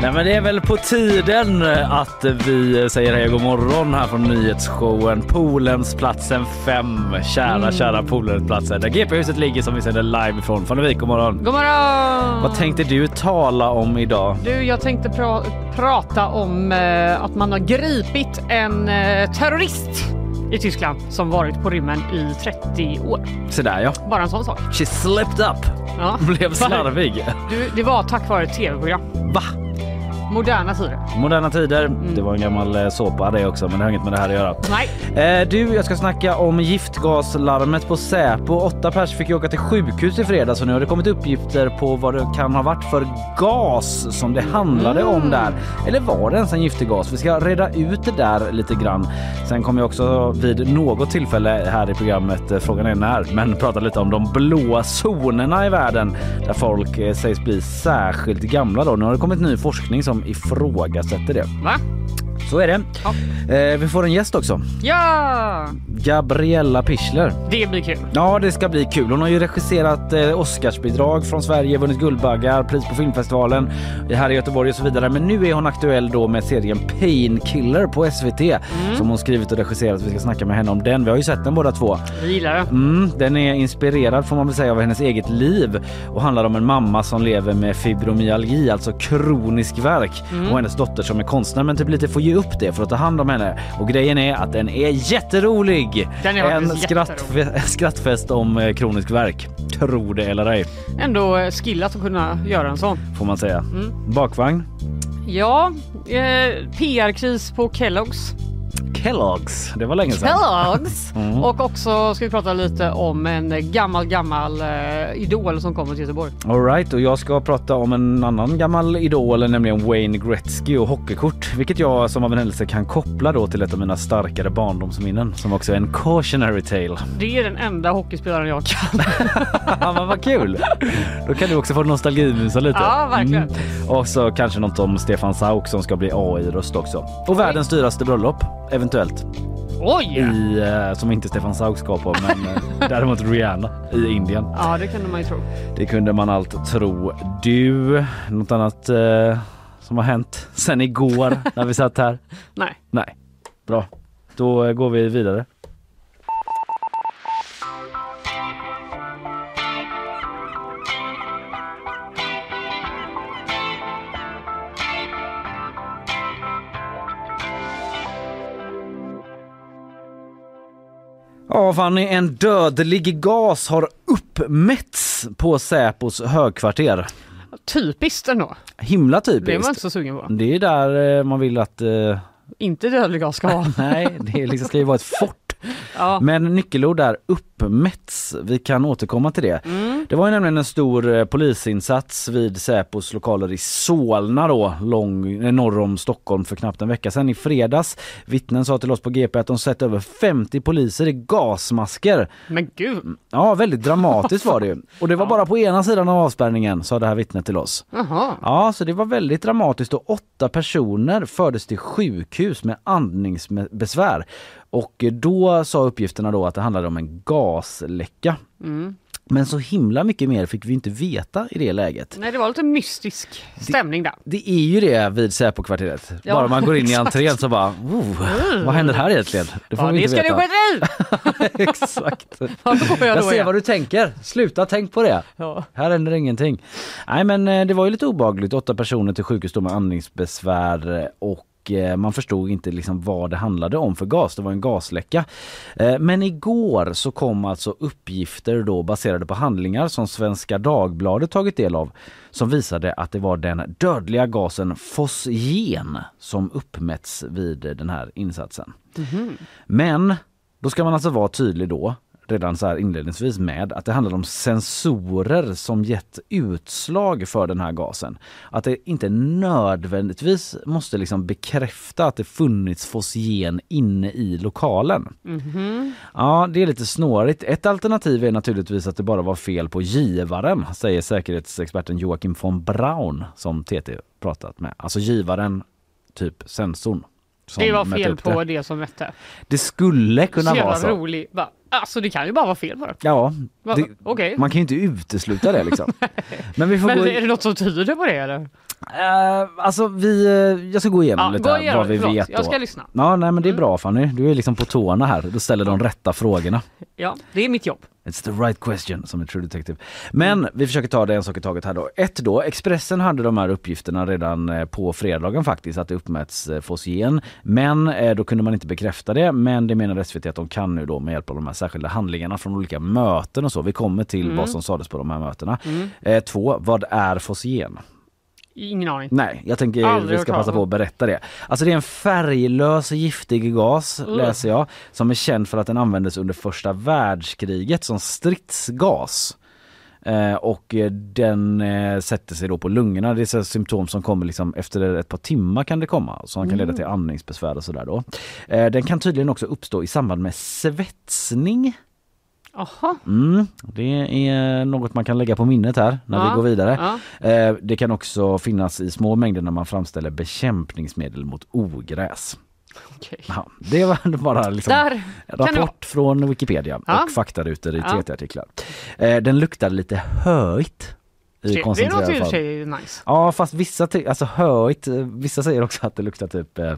Nej men det är väl på tiden att vi säger hej och god morgon här från nyhetsshowen Polensplatsen 5. Kära, Mm. kära Polensplatsen där GP-huset ligger som vi sänder live ifrån. Fannevik, god morgon. God morgon! Vad tänkte du tala om idag? Du, jag tänkte pra- prata om eh, att man har gripit en eh, terrorist i Tyskland som varit på rymmen i 30 år. Sådär ja. Bara en sån sak. She slipped up. Ja. Blev slarvig. Du, det var tack vare ett tv-program. Va? Moderna tider. Moderna tider. Mm. Det var en gammal eh, såpa det också men det har inget med det här att göra. Nej. Eh, du, jag ska snacka om giftgaslarmet på Säpo. Åtta pers fick ju åka till sjukhus i fredags och nu har det kommit uppgifter på vad det kan ha varit för gas som det handlade Mm. om där. Eller var det ens en giftig gas? Vi ska reda ut det där lite grann. Sen kommer jag också vid något tillfälle här i programmet, eh, frågan är när, men prata lite om de blåa zonerna i världen där folk eh, sägs bli särskilt gamla då. Nu har det kommit ny forskning som ifrågasätter det. Va? Så är det. Eh, vi får en gäst också. Ja! Gabriella Pichler. Det blir kul. Ja, det ska bli kul. Hon har ju regisserat eh, Oscarsbidrag från Sverige, vunnit Guldbaggar, pris på filmfestivalen här i Göteborg och så vidare. Men nu är hon aktuell då med serien Painkiller på SVT som hon skrivit och regisserat. Vi ska snacka med henne om den. Vi har ju sett den båda två. Vi gillar det. Mm, den är inspirerad får man väl säga av hennes eget liv och handlar om en mamma som lever med fibromyalgi, alltså kronisk värk och hennes dotter som är konstnär men typ lite får upp det för att ta hand om henne. Och grejen är att den är jätterolig! Den är en skrattfe- skrattfest om eh, kronisk värk. Tro det eller ej, Ändå eh, skillat att kunna göra en sån. får man säga. Mm. Bakvagn. Ja, eh, PR-kris på Kellogg's. Kellogg's. Det var länge sedan. Kellogg's! Mm. Och också ska vi prata lite om en gammal, gammal eh, idol som kommer till Göteborg. Alright, och jag ska prata om en annan gammal idol, nämligen Wayne Gretzky och hockeykort. Vilket jag som av en händelse kan koppla då till ett av mina starkare barndomsminnen som också är en cautionary tale. Det är den enda hockeyspelaren jag kan. Men vad kul! Då kan du också få nostalgimusa lite. Ja, verkligen. Mm. Och så kanske något om Stefan Sauk som ska bli AI-röst också. Och världens dyraste bröllop, eventuellt. Oj! I, eh, som inte Stefan Sauk ska på, men eh, däremot Rihanna i Indien. Ja, det kunde man ju tro. Det kunde man allt tro. Du, något annat eh, som har hänt sen igår när vi satt här? Nej. Nej, bra. Då eh, går vi vidare. Ja Fanny, en dödlig gas har uppmätts på Säpos högkvarter. Typiskt ändå. Himla Det är man inte typiskt. så sugen på. Det är där eh, man vill att... Eh, Inte dödlig gas ska vara. nej, det liksom, ska ju vara ett fort Ja. Men nyckelord är uppmätts. Vi kan återkomma till det. Mm. Det var ju nämligen en stor eh, polisinsats vid Säpos lokaler i Solna då, lång, eh, norr om Stockholm för knappt en vecka sedan i fredags. Vittnen sa till oss på GP att de sett över 50 poliser i gasmasker. Men gud. Ja, väldigt dramatiskt var det ju. Och det var bara på ena sidan av avspärrningen, sa det här vittnet till oss. Jaha. Ja, så det var väldigt dramatiskt och åtta personer fördes till sjukhus med andningsbesvär. Och då sa uppgifterna då att det handlade om en gasläcka. Men så himla mycket mer fick vi inte veta i det läget. Nej, det var lite mystisk stämning där. Det är ju det vid Säpokvarteret. Ja, Bara man går in i entrén så bara, oh, vad händer här egentligen? Det får Ja, vi det inte ska du skita i! veta. Exakt. Jag Jag ser igen. vad du tänker. Sluta tänk på det. Ja. Här händer ingenting. Nej men eh, det var ju lite obagligt. Åtta personer till sjukhus med andningsbesvär eh, och eh, man förstod inte liksom vad det handlade om för gas. Det var en gasläcka. Eh, Men igår så kom alltså uppgifter då baserade på handlingar som Svenska Dagbladet tagit del av som visade att det var den dödliga gasen fosgen som uppmätts vid den här insatsen. Men då ska man alltså vara tydlig då redan så inledningsvis med att det handlar om sensorer som gett utslag för den här gasen. Att det inte nödvändigtvis måste liksom bekräfta att det funnits fosgen inne i lokalen. Ja, det är lite snårigt. Ett alternativ är naturligtvis att det bara var fel på givaren, säger säkerhetsexperten Joakim von Braun som TT pratat med. Alltså givaren, typ sensorn. Det var fel på det. det som mätte. Det skulle kunna Så vara så. rolig. Bara, Alltså det kan ju bara vara fel på det. Ja, det, okej. man kan ju inte utesluta det liksom. Men vi får Men gå... är det något som tyder på det eller? Eh, alltså vi, eh, jag ska gå igenom Ja, lite gå igenom, vad vi förlåt. vet Jag då. ska lyssna. Ja, nej men det är bra Fanny. Du är liksom på tårna här. Du ställer de rätta frågorna. Ja, det är mitt jobb. It's the right question som en true detective. Men Mm. vi försöker ta det en sak i taget här då. Ett då, Expressen hade de här uppgifterna redan eh, på fredagen faktiskt att det uppmätts fosgen. Men då kunde man inte bekräfta det. Men det menar SVT att de kan nu då med hjälp av de här särskilda handlingarna från olika möten och så. Vi kommer till Mm. vad som sades på de här mötena. Eh, två, vad är fosgen? Ingen aning. Nej, jag tänker Aldrig vi ska passa på att berätta det. Alltså det är en färglös giftig gas, läser jag, som är känd för att den användes under första världskriget som stridsgas. Eh, och eh, den eh, sätter sig då på lungorna. Det är symptom som kommer liksom efter ett par timmar kan det komma. Som kan leda till andningsbesvär och sådär då. Eh, den kan tydligen också uppstå i samband med svetsning. Jaha. Mm, det är något man kan lägga på minnet här när Ja, vi går vidare. ja. Eh, det kan också finnas i små mängder när man framställer bekämpningsmedel mot ogräs. Okej. Ja, det var bara liksom Där rapport från Wikipedia och faktarutor i. TT-artiklar. Eh, den luktar lite höigt. I Det låter ju nice. Ja fast vissa, alltså höigt, eh, vissa säger också att det luktar typ eh,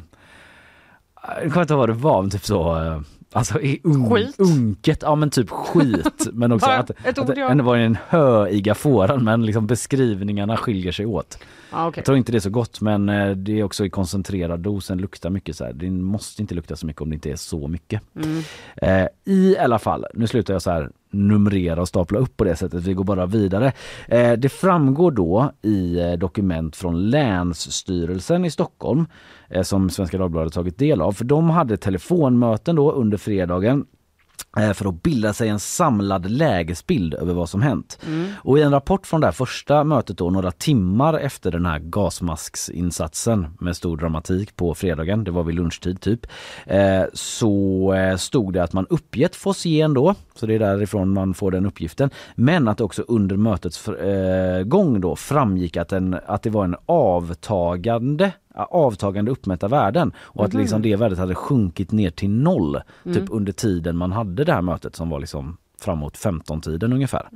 jag kommer inte ihåg vad det var, men typ så eh, Alltså i un, Skit? unket, ja men typ skit. Men också att, att ord, det var en höiga fåran men liksom beskrivningarna skiljer sig åt. Ja, okej. Jag tror inte det är så gott men eh, det är också i koncentrerad dos, den luktar mycket så här. Det måste inte lukta så mycket om det inte är så mycket. Mm. Eh, I alla fall, nu slutar jag så här numrera och stapla upp på det sättet, vi går bara vidare. Eh, det framgår då i eh, dokument från Länsstyrelsen i Stockholm eh, som Svenska Dagbladet tagit del av, för de hade telefonmöten då under fredagen för att bilda sig en samlad lägesbild över vad som hänt. Och i en rapport från det första mötet då, några timmar efter den här gasmasksinsatsen med stor dramatik på fredagen, det var vid lunchtid typ, eh, så eh, stod det att man uppgett fosgen då, så det är därifrån man får den uppgiften, men att det också under mötets eh, gång då framgick att, en, att det var en avtagande avtagande uppmätta värden och att liksom det värdet hade sjunkit ner till noll typ under tiden man hade det här mötet som var liksom framåt 15-tiden ungefär.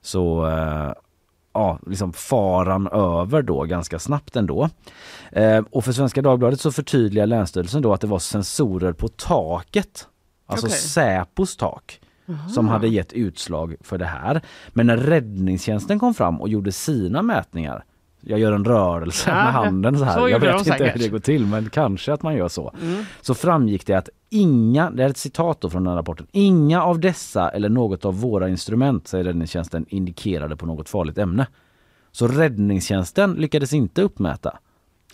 Så eh, ja, liksom faran över då ganska snabbt ändå. Eh, och för Svenska Dagbladet så förtydligar Länsstyrelsen då att det var sensorer på taket, alltså Okej. Säpos tak som hade gett utslag för det här. Men när räddningstjänsten kom fram och gjorde sina mätningar jag gör en rörelse Ja, med handen så här. så jag vet inte hur säkert. det går till men kanske att man gör så. Så framgick det att inga, det är ett citat då från den rapporten, inga av dessa eller något av våra instrument, säger räddningstjänsten, indikerade på något farligt ämne. Så räddningstjänsten lyckades inte uppmäta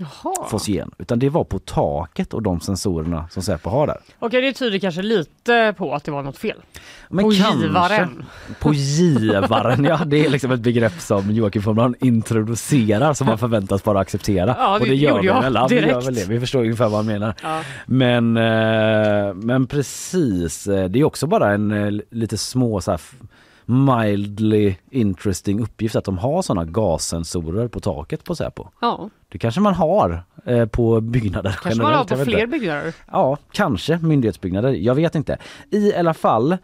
Jaha. fosgen, utan det var på taket och de sensorerna som Säpo har där. Okej, det tyder kanske lite på att det var något fel. Men På kanske- givaren. På givaren, ja det är liksom ett begrepp som Joakim von Braun introducerar som man förväntas bara acceptera. Ja, det och det gör vi väl, ja, vi gör väl det. Vi förstår ungefär vad han menar. Ja. Men, eh, men precis, eh, det är också bara en eh, lite små så här mildly interesting uppgift att de har sådana gassensorer på taket på Säpo. ja. Det kanske man har eh, på byggnader Kanske man har generellt, på fler byggnader. Ja, kanske myndighetsbyggnader. Jag vet inte. I alla fall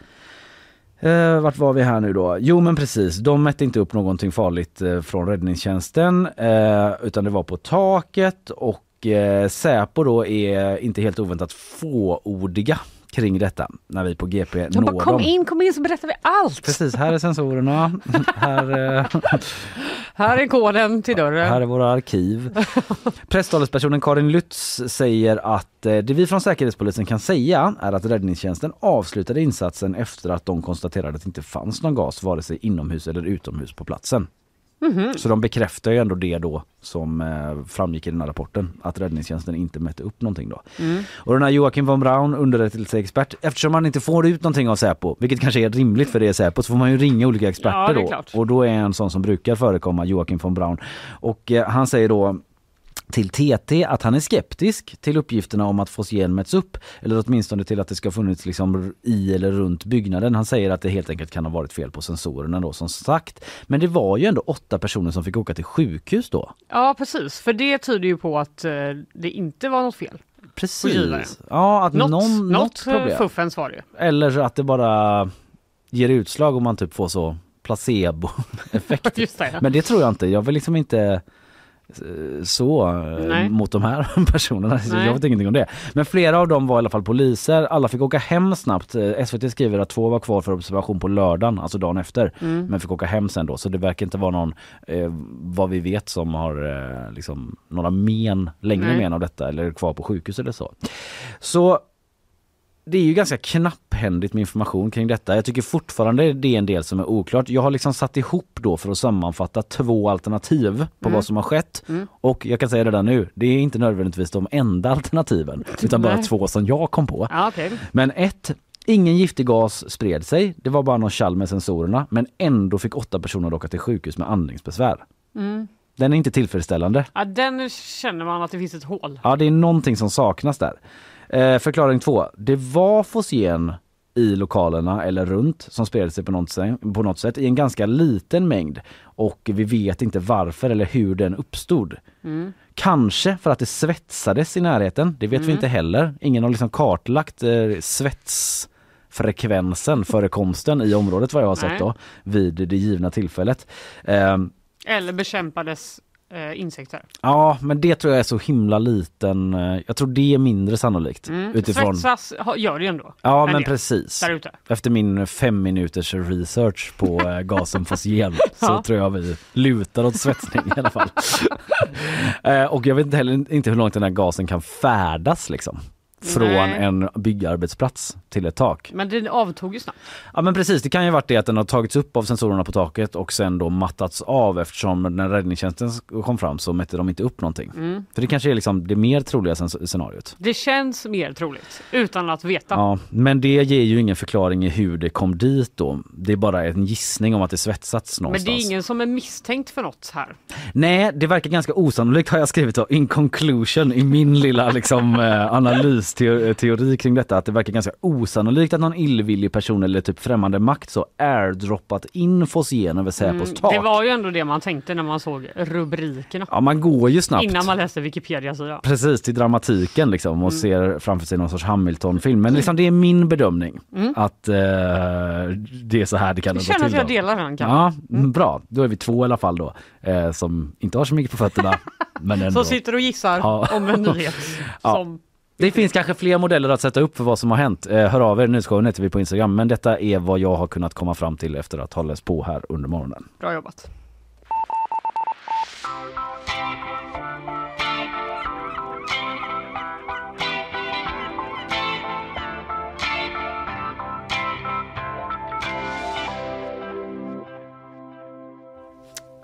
Eh, vart var vi här nu då? Jo men precis, de mätte inte upp någonting farligt eh, från räddningstjänsten eh, utan det var på taket och eh, Säpo då är inte helt oväntat fåordiga kring detta när vi på GP De når bara, kom dem. in, kom in så berättar vi allt. Precis, här är sensorerna, här, eh, Här är koden till dörren. här är våra arkiv. Presstalespersonen Karin Lutz säger att eh, det vi från Säkerhetspolisen kan säga är att räddningstjänsten avslutade insatsen efter att de konstaterade att det inte fanns någon gas vare sig inomhus eller utomhus på platsen. Så de bekräftar ju ändå det då som eh, framgick i den här rapporten att räddningstjänsten inte mätte upp någonting då. Och den här Joakim von Braun, underrättelseexpert, eftersom man inte får ut någonting av Säpo, vilket kanske är rimligt för det är Säpo, så får man ju ringa olika experter Ja, då. Och då är en sån som brukar förekomma Joakim von Braun. Och eh, han säger då till TT att han är skeptisk till uppgifterna om att fosgen mätts upp eller åtminstone till att det ska funnits liksom i eller runt byggnaden. Han säger att det helt enkelt kan ha varit fel på sensorerna då som sagt. Men det var ju ändå åtta personer som fick åka till sjukhus då. Ja precis, för det tyder ju på att eh, det inte var något fel. Precis. Ja, att Något, någon, något, något problem. fuffens var det. Eller att det bara ger utslag om man typ får så placebo-effekt. Men det tror jag inte. Jag vill liksom inte så eh, Nej. mot de här personerna. Nej. Jag vet ingenting om det. Men flera av dem var i alla fall poliser. Alla fick åka hem snabbt. Eh, SVT skriver att två var kvar för observation på lördagen, alltså dagen efter. Mm. Men fick åka hem sen då. Så det verkar inte vara någon, eh, vad vi vet, som har eh, liksom några men, längre Nej. men av detta eller är kvar på sjukhus eller så. Så det är ju ganska knapphändigt med information kring detta. Jag tycker fortfarande det är en del som är oklart. Jag har liksom satt ihop då för att sammanfatta två alternativ på vad som har skett. Och jag kan säga redan nu, det är inte nödvändigtvis de enda alternativen utan bara Nej. två som jag kom på. Ja, okej. Men ett, ingen giftig gas spred sig. Det var bara någon tjall med sensorerna men ändå fick åtta personer åka till sjukhus med andningsbesvär. Den är inte tillfredsställande. Ja, den känner man att det finns ett hål. Ja, det är någonting som saknas där. Eh, förklaring två. Det var fosgen i lokalerna eller runt som spred sig på något, sätt, på något sätt i en ganska liten mängd och vi vet inte varför eller hur den uppstod. Kanske för att det svetsades i närheten, det vet vi inte heller. Ingen har liksom kartlagt eh, svetsfrekvensen, förekomsten i området vad jag har sett då vid det givna tillfället. Eh, Eller bekämpades eh, insekter. Ja, men det tror jag är så himla liten. eh, Jag tror det är mindre sannolikt. Utifrån... Svetsas ha- gör det ju ändå. Ja, En men del precis. Där ute. Efter min fem minuters research på eh, gasen fosgen så Ja. tror jag vi lutar åt svetsning i alla fall. Eh, Och jag vet inte heller inte hur långt den här gasen kan färdas liksom. Från Nej. en byggarbetsplats till ett tak. Men den avtog ju snabbt. Ja men precis, det kan ju varit det att den har tagits upp av sensorerna på taket och sen då mattats av eftersom när räddningstjänsten kom fram så mätte de inte upp någonting. Mm. För det kanske är liksom det mer troliga scen- scenariot. Det känns mer troligt utan att veta. Ja, men det ger ju ingen förklaring i hur det kom dit då. Det är bara en gissning om att det svetsats Men någonstans. det är ingen som är misstänkt för något här. Nej, det verkar ganska osannolikt har jag skrivit då, in conclusion i min lilla liksom, eh, analysteori kring detta. Att det verkar ganska osannolikt att någon illvillig person eller typ främmande makt så airdroppat in fosgen över Säpos tak. Mm, Det var ju ändå det man tänkte när man såg rubrikerna. Ja, man går ju snabbt. Innan man läste Wikipedia-sidan. Precis, till dramatiken liksom Mm. och ser framför sig någon sorts Hamilton-film. Men liksom, det är min bedömning att eh, det är så här det kan Jag gå Mm. känner till. att jag delar den kan. Ja, mm. bra. Då är vi två i alla fall då eh, som inte har så mycket på fötterna. men ändå. Som sitter och gissar Ja. om en nyhet. Som, Det finns kanske fler modeller att sätta upp för vad som har hänt. Eh, hör av er, Nyhetsshowen heter vi på Instagram. Men detta är vad jag har kunnat komma fram till efter att ha läst på här under morgonen. bra jobbat.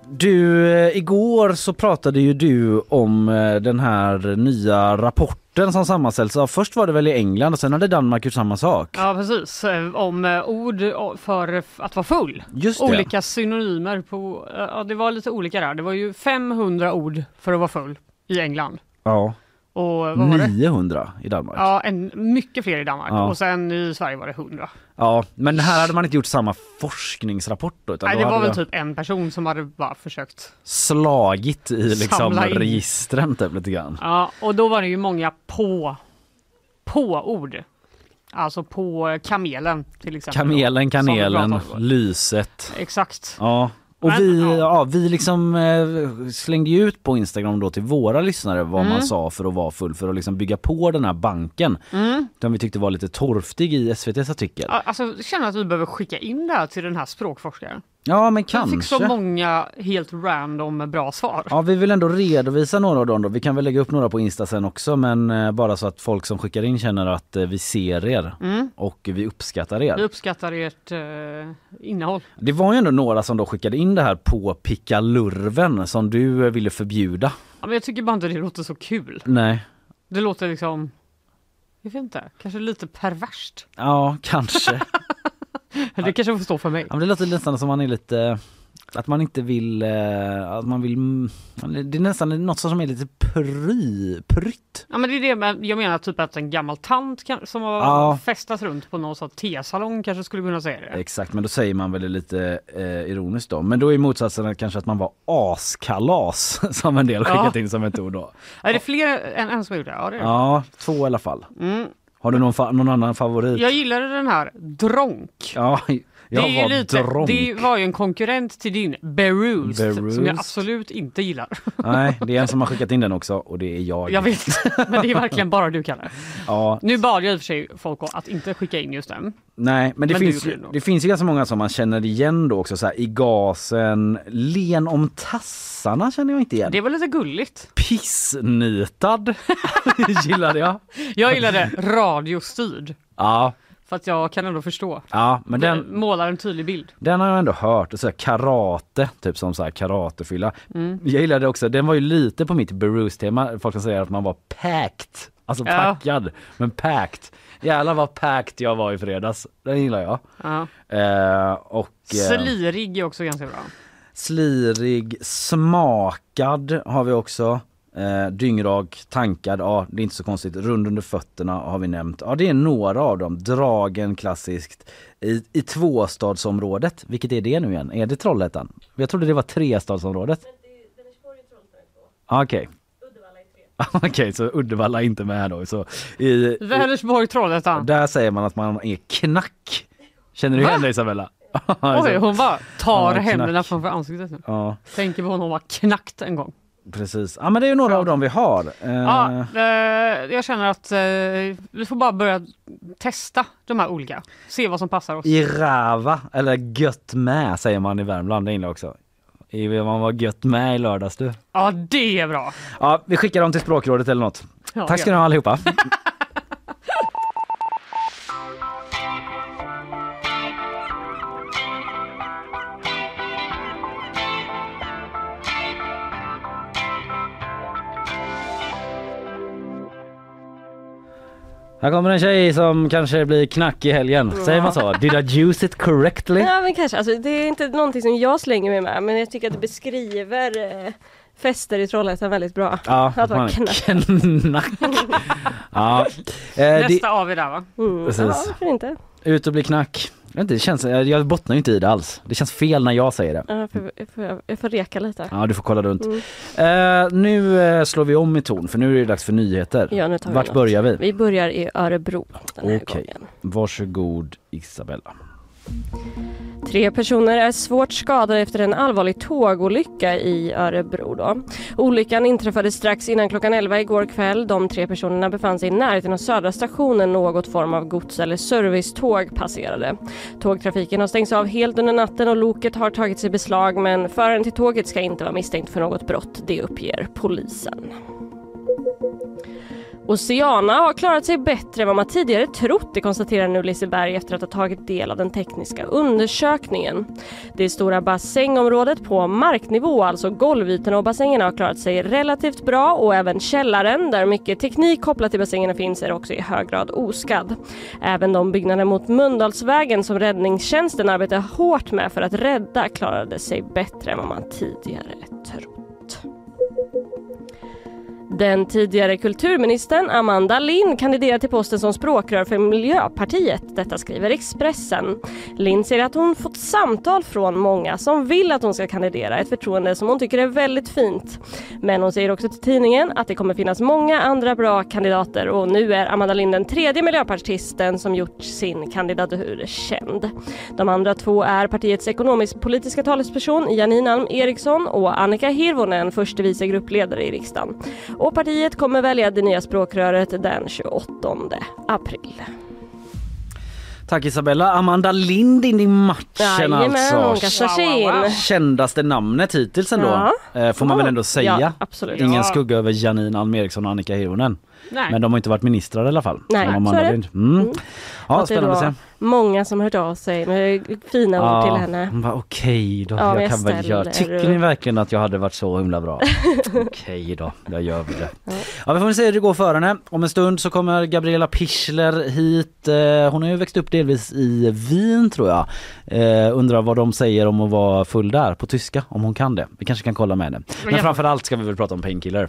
Du, eh, igår så pratade ju du om eh, den här nya rapporten som sammanställs av, först var det väl i England och sen hade Danmark gjort samma sak. Ja precis, Eh, om eh, ord för f- att vara full. Just det. Olika synonymer på, eh, ja det var lite olika där. Det var ju 500 ord för att vara full i England. Ja, Och vad var det? 900 i Danmark. Ja, en, mycket fler i Danmark Ja. och sen i Sverige var det 100. Ja, men här hade man inte gjort samma forskningsrapport då, utan Nej, då det var väl typ en person som hade bara försökt. slagit i liksom registren typ lite grann. Ja, och då var det ju många på, på-ord. Alltså på kamelen till exempel. Kamelen, kanelen, lyset. Exakt. Ja. Och Men, vi, ja. ja, vi liksom eh, slängde ju ut på Instagram då till våra lyssnare vad Mm. man sa för att vara full för att liksom bygga på den här banken. Den vi tyckte var lite torftig i SVTs artikel. Alltså, jag känner att vi behöver skicka in det här till den här språkforskaren. Ja men kanske. fick så många helt random bra svar. Ja vi vill ändå redovisa några av dem då. Vi kan väl lägga upp några på Insta sen också men eh, bara så att folk som skickar in känner att eh, vi ser er och vi uppskattar er. Mm. Vi uppskattar ert eh, innehåll. Det var ju ändå några som då skickade in det här på pickalurven som du eh, ville förbjuda. Ja, men jag tycker bara inte det låter så kul. Nej. Det låter liksom, jag vet inte, kanske lite perverst. Ja, kanske. Det kanske får stå för mig. Ja, men det låter nästan som man är lite att man inte vill, eh, att man vill, mm, det är nästan något som är lite pry, prytt. Ja men det är det, men jag menar typ att en gammal tant kan, som har Ja. festat runt på någon sån tesalong kanske skulle kunna säga det. Exakt, men då säger man väl det lite eh, ironiskt då. Men då är motsatsen kanske att man var askalas som en del skickat in som ett ord då. Är det fler än en som gjort det? Ja, det är det. Ja, två i alla fall. Mm. Har du någon, fa- någon annan favorit? Jag gillade den här Dronk. Ja, jag det, är var lite, dronk. det var ju en konkurrent till din Berused, som jag absolut inte gillar. Nej, det är en som har skickat in den också och det är jag. Jag vet, men det är verkligen bara du kan det. Ja, Nu bad jag i och för sig folk att inte skicka in just den. nej, men det, Men finns, ju, det finns ju ganska många som man känner igen då också så här, i gasen, len om tassarna känner jag inte igen. Det var lite gulligt. Pissnitad gillade jag. Jag gillade radiostyrd. Ja, För att jag kan ändå förstå. ja men den, Målar en tydlig bild. den har jag ändå hört. Och så karate, typ som så här karatefylla. Mm. Jag gillade också, den var ju lite på mitt Berus-tema. Folk som säger att man var packed. Alltså Ja. packad, men packed. Jävlar vad packed jag var i fredags. Den gillar jag. Ja. Eh, och eh, Slirig är också ganska bra. slirig, smakad har vi också. Eh, dyngrak, tankad, ja det är inte så konstigt. Rund under fötterna har vi nämnt. Ja det är några av dem. Dragen klassiskt. I, i tvåstadsområdet, vilket är det nu igen? Är det Trollhättan? Jag trodde det var trestadsområdet. Ah, Okej. Okej, så Uddevalla är inte med då. Så i, Vänersborg, Trollhättan. där säger man att man är knack. Känner du igen det Isabella? Oj, hon bara tar Ja, händerna framför ansiktet nu. Ja, Tänker på honom var knackt en gång. Precis. Ja men det är ju några av dem vi har. Eh, Ja, eh, jag känner att eh, vi får bara börja testa de här olika. Se vad som passar oss. I rava, eller gött med säger man i Värmland, det också. I, man var gött med i lördags du. Ja, det är bra. Ja, vi skickar dem till språkrådet eller något. Ja, Tack ska ni ha allihopa. Här kommer en tjej som kanske blir knack i helgen. Säger man så? Did I use it correctly? Ja men kanske, alltså, det är inte någonting som jag slänger mig med men jag tycker att det beskriver eh, fester i Trollhättan väldigt bra. Ja, Att vara knack. knack. ja. Eh, det, Nästa av er där va? Mm. Precis. Ja, varför inte? ut och bli knack. Jag, inte, det känns, jag bottnar ju inte i det alls. Det känns fel när jag säger det. Ja, jag, får, jag, får, jag får reka lite. Ja, du får kolla runt. Mm. Eh, nu eh, slår vi om i ton för nu är det dags för nyheter. Ja, nu tar vi Vart något. börjar vi? Vi börjar i Örebro den här Okej. gången. Varsågod Isabella. Tre personer är svårt skadade efter en allvarlig tågolycka i Örebro. Då. Olyckan inträffade strax innan klockan 11 igår kväll. De tre personerna befann sig i närheten av Södra stationen. Något form av gods eller servicetåg passerade. Tågtrafiken har stängts av helt under natten och loket har tagits i beslag men föraren till tåget ska inte vara misstänkt för något brott. Det uppger polisen. Oceana har klarat sig bättre än vad man tidigare trott, det konstaterar nu Liseberg efter att ha tagit del av den tekniska undersökningen. Det stora bassängområdet på marknivå, alltså golvytorna och bassängerna har klarat sig relativt bra och även källaren, där mycket teknik kopplat till bassängerna finns, är också i hög grad oskadd. Även de byggnader mot Mölndalsvägen som räddningstjänsten arbetar hårt med för att rädda klarade sig bättre än vad man tidigare den tidigare kulturministern Amanda Lind kandiderar till posten som språkrör för Miljöpartiet. Detta skriver Expressen. Lind säger att hon fått samtal från många som vill att hon ska kandidera, ett förtroende som hon tycker är väldigt fint. Men hon säger också till tidningen att det kommer finnas många andra bra kandidater och nu är Amanda Lind den tredje miljöpartisten som gjort sin kandidatur känd. De andra två är partiets ekonomisk-politiska talesperson Janine Alm Eriksson och Annika Hirvonen, förste vice gruppledare i riksdagen. Och partiet kommer välja det nya språkröret den 28 april. Tack Isabella. Amanda Lind in i matchen Jajamän, alltså. hon kastar sig in. Kändaste namnet hittills ändå. Ja. Eh, Får man väl ändå säga. Ja, absolut. Ingen Ja. skugga över Janine Alm Eriksson och Annika Hirvonen. Men de har inte varit ministrar i alla fall. Nej, så är det. Mm. Mm. Ja, spännande att se. Många som hört av sig med fina ord till henne. hon bara, Okej då, Ja, jag jag kan väl göra. Tycker ni verkligen att jag hade varit så himla bra? Okej då, då gör vi det. Ja, vi får väl se hur det går för henne. Om en stund så kommer Gabriella Pichler hit. Eh, Hon har ju växt upp delvis i Wien tror jag. Eh, undrar vad de säger om att vara full där på tyska, om hon kan det. Vi kanske kan kolla med henne. Men jag- framförallt ska vi väl prata om Painkiller.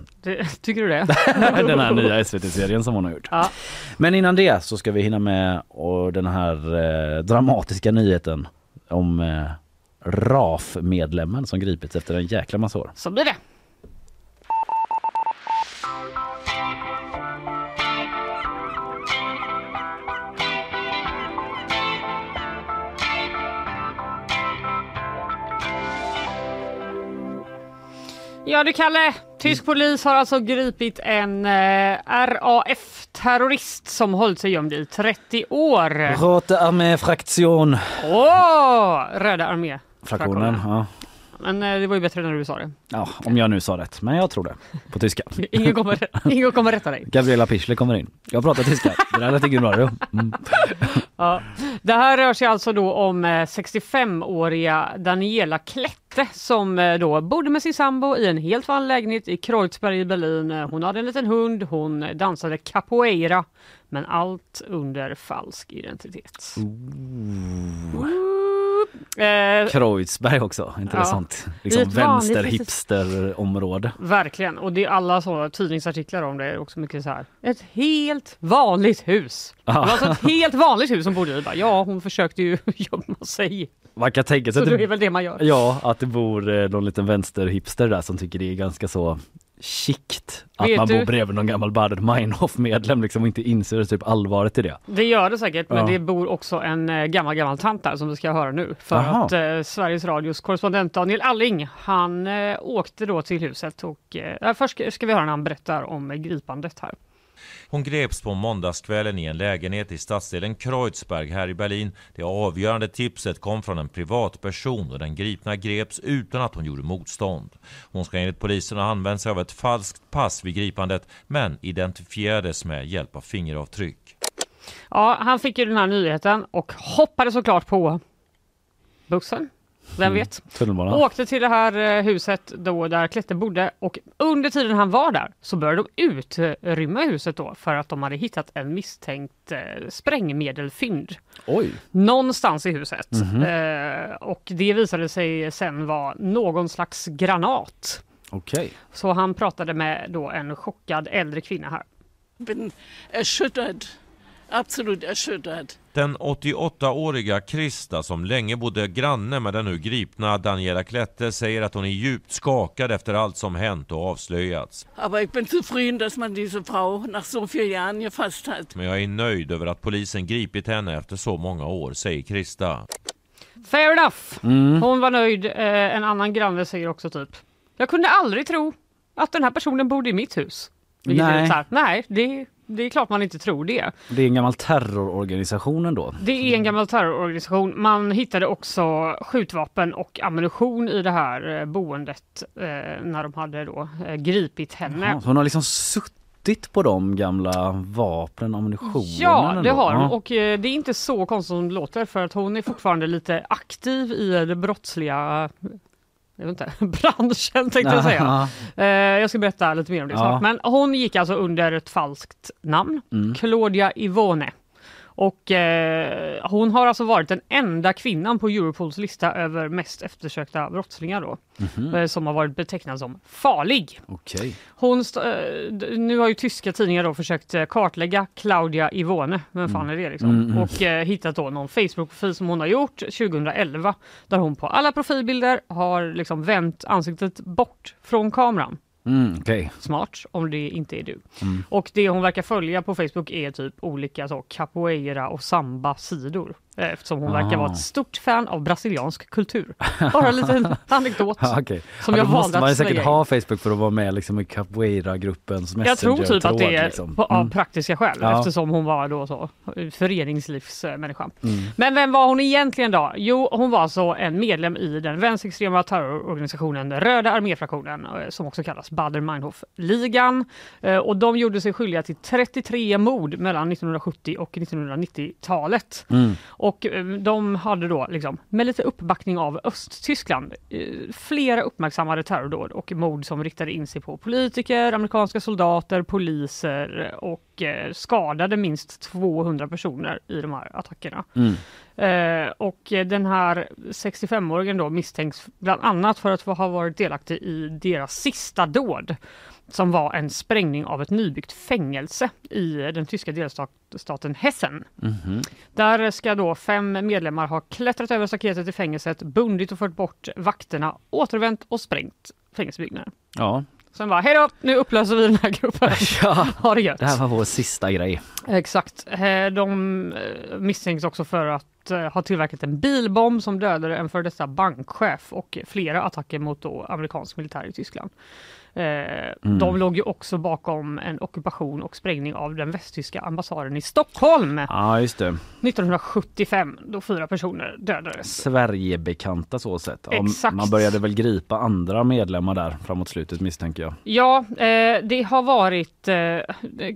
Tycker du det? Den här nya SVT-serien som hon har gjort. Ja. Men innan det så ska vi hinna med och den här eh, dramatiska nyheten om eh, RAF-medlemmen som gripits efter en jäkla massa år. Så blir det. Ja du Kalle, tysk polis har alltså gripit en eh, RAF-terrorist som hållit sig gömd i 30 år. Rote Armee-fraktion. Åh, Röda armé. Fraktionen, ja. Men eh, det var ju bättre när du sa det. ja. Om jag nu sa rätt, men jag tror det. På tyska. Ingen kommer, ingen kommer rätta dig. Gabriella Pichler kommer in. Jag pratar tyska. Det där lät ingen radio. Mm. Ja. Det här rör sig alltså då om eh, 65-åriga Daniela Klette som eh, då bodde med sin sambo i en helt vanlig lägenhet i Kreuzberg i Berlin. Eh, Hon hade en liten hund, hon dansade capoeira, men allt under falsk identitet. Eh, Kreuzberg också, intressant. Liksom vanligt litet- vänster-hipster-område. verkligen, och det är alla så tidningsartiklar om det är också mycket så här. Ett helt vanligt hus. Det var alltså ett helt vanligt hus som bodde i. Ja, hon försökte ju gömma sig. Man kan tänka sig Så att det är det, väl det man gör. ja, att det bor eh, någon liten vänster-hipster där som tycker det är ganska så chict att Vet man du- bor bredvid någon gammal Bader Meinhof-medlem liksom och inte inser typ allvaret i det. Det gör det säkert, men Ja. det bor också en eh, gammal, gammal tant där som vi ska höra nu. För Jaha. att eh, Sveriges Radios korrespondent Daniel Alling, han eh, åkte då till huset och eh, först ska- ska vi höra när han berättar om eh, gripandet här. Hon greps på måndagskvällen i en lägenhet i stadsdelen Kreuzberg här i Berlin. Det avgörande tipset kom från en privatperson och den gripna greps utan att hon gjorde motstånd. Hon ska enligt polisen ha använt sig av ett falskt pass vid gripandet men identifierades med hjälp av fingeravtryck. Ja, han fick ju den här nyheten och hoppade såklart på bussen. Vem vet? Tunnelbanan. Åkte till det här eh, huset då där Klette bodde och under tiden han var där så började de utrymma huset då för att de hade hittat en misstänkt eh, sprängmedelfynd Oj. någonstans i huset. Eh, och det visade sig sen vara någon slags granat. Okej. Så han pratade med då en chockad äldre kvinna här. erschüttert, absolut erschüttert. Den 88-åriga Krista som länge bodde granne med den nu gripna Daniela Klette säger att hon är djupt skakad efter allt som hänt och avslöjats. Aber ich bin zufrieden, dass man diese Frau nach so vielen Jahren gefasst hat. Men jag är nöjd över att polisen gripit henne efter så många år, säger Krista. Fair enough! Hon var nöjd. Eh, en annan granne säger också typ. Jag kunde aldrig tro att den här personen bodde i mitt hus. Vilket är Nej. lite så här, nej, det, det är klart man inte tror det. Det är en gammal terrororganisation ändå. Det är en gammal terrororganisation. Man hittade också skjutvapen och ammunition i det här eh, boendet eh, när de hade då eh, gripit henne. Ja, så hon har liksom suttit suttit på de gamla vapnen och ammunitionen? Ja, det har hon och eh, det är inte så konstigt som det låter för att hon är fortfarande lite aktiv i det brottsliga jag vet inte, branschen tänkte jag säga. Eh, jag ska berätta lite mer om det Ja. snart. Men hon gick alltså under ett falskt namn, Mm. Claudia Ivone. Och eh, hon har alltså varit den enda kvinnan på Europols lista över mest eftersökta brottslingar då. Mhm. Eh, som har varit betecknad som farlig. Okej. Hon st- eh, nu har ju tyska tidningar då försökt eh, kartlägga Claudia Ivone, vem fan är det liksom? Mm, mm. Och eh, hittat då någon Facebook-profil som hon har gjort 2011 där hon på alla profilbilder har liksom vänt ansiktet bort från kameran. Mm, okej. Smart om det inte är du. Mm. Och det hon verkar följa på Facebook är typ olika så capoeira och samba sidor. eh, Eftersom hon verkar vara Ah. ett stort fan av brasiliansk kultur. Bara en liten anekdot. Ja, okej. Som ja, jag valde måste man att säkert in. ha Facebook för att vara med liksom i capoeira-gruppens Jag tror typ att det är liksom. på, av Mm. praktiska skäl Ja. eftersom hon var då så eh, föreningslivsmänniska. Mm. Men vem var hon egentligen då? Jo, hon var alltså en medlem i den vänsterextrema terrororganisationen Röda arméfraktionen eh, som också kallas Baader-Meinhof-ligan. Eh, Och de gjorde sig skyldiga till 33 mord mellan 1970 och 1990-talet. Mm. Och eh, de hade då, liksom, med lite uppbackning av Östtyskland, eh, flera uppmärksammade terrordåd och mord som riktade in sig på politiker, amerikanska soldater, poliser och eh, skadade minst 200 personer i de här attackerna. Mm. Eh, och den här 65-åringen då misstänks bland annat för att ha varit delaktig i deras sista dåd som var en sprängning av ett nybyggt fängelse i den tyska delstaten Hessen. Mhm. Där ska då fem medlemmar ha klättrat över staketet i fängelset, bundit och fört bort vakterna, återvänt och sprängt fängelsebyggnaden. Ja. Sen bara, hej då, nu upplöser vi den här gruppen. ja, Ha det gött. det här var vår sista grej. Exakt. Eh, De eh, misstänks också för att eh, ha tillverkat en bilbomb som dödade en före detta bankchef och flera attacker mot då amerikansk militär i Tyskland. Eh, De låg ju också bakom en ockupation och sprängning av den västtyska ambassaden i Stockholm Ja, just det. 1975 då fyra personer dödades. Sverigebekanta så sett. Exakt. Man började väl gripa andra medlemmar där framåt slutet misstänker jag. Ja, eh, det har varit eh,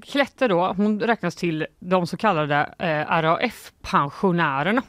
Klette då, hon räknas till de så kallade eh, RAF-pensionärerna.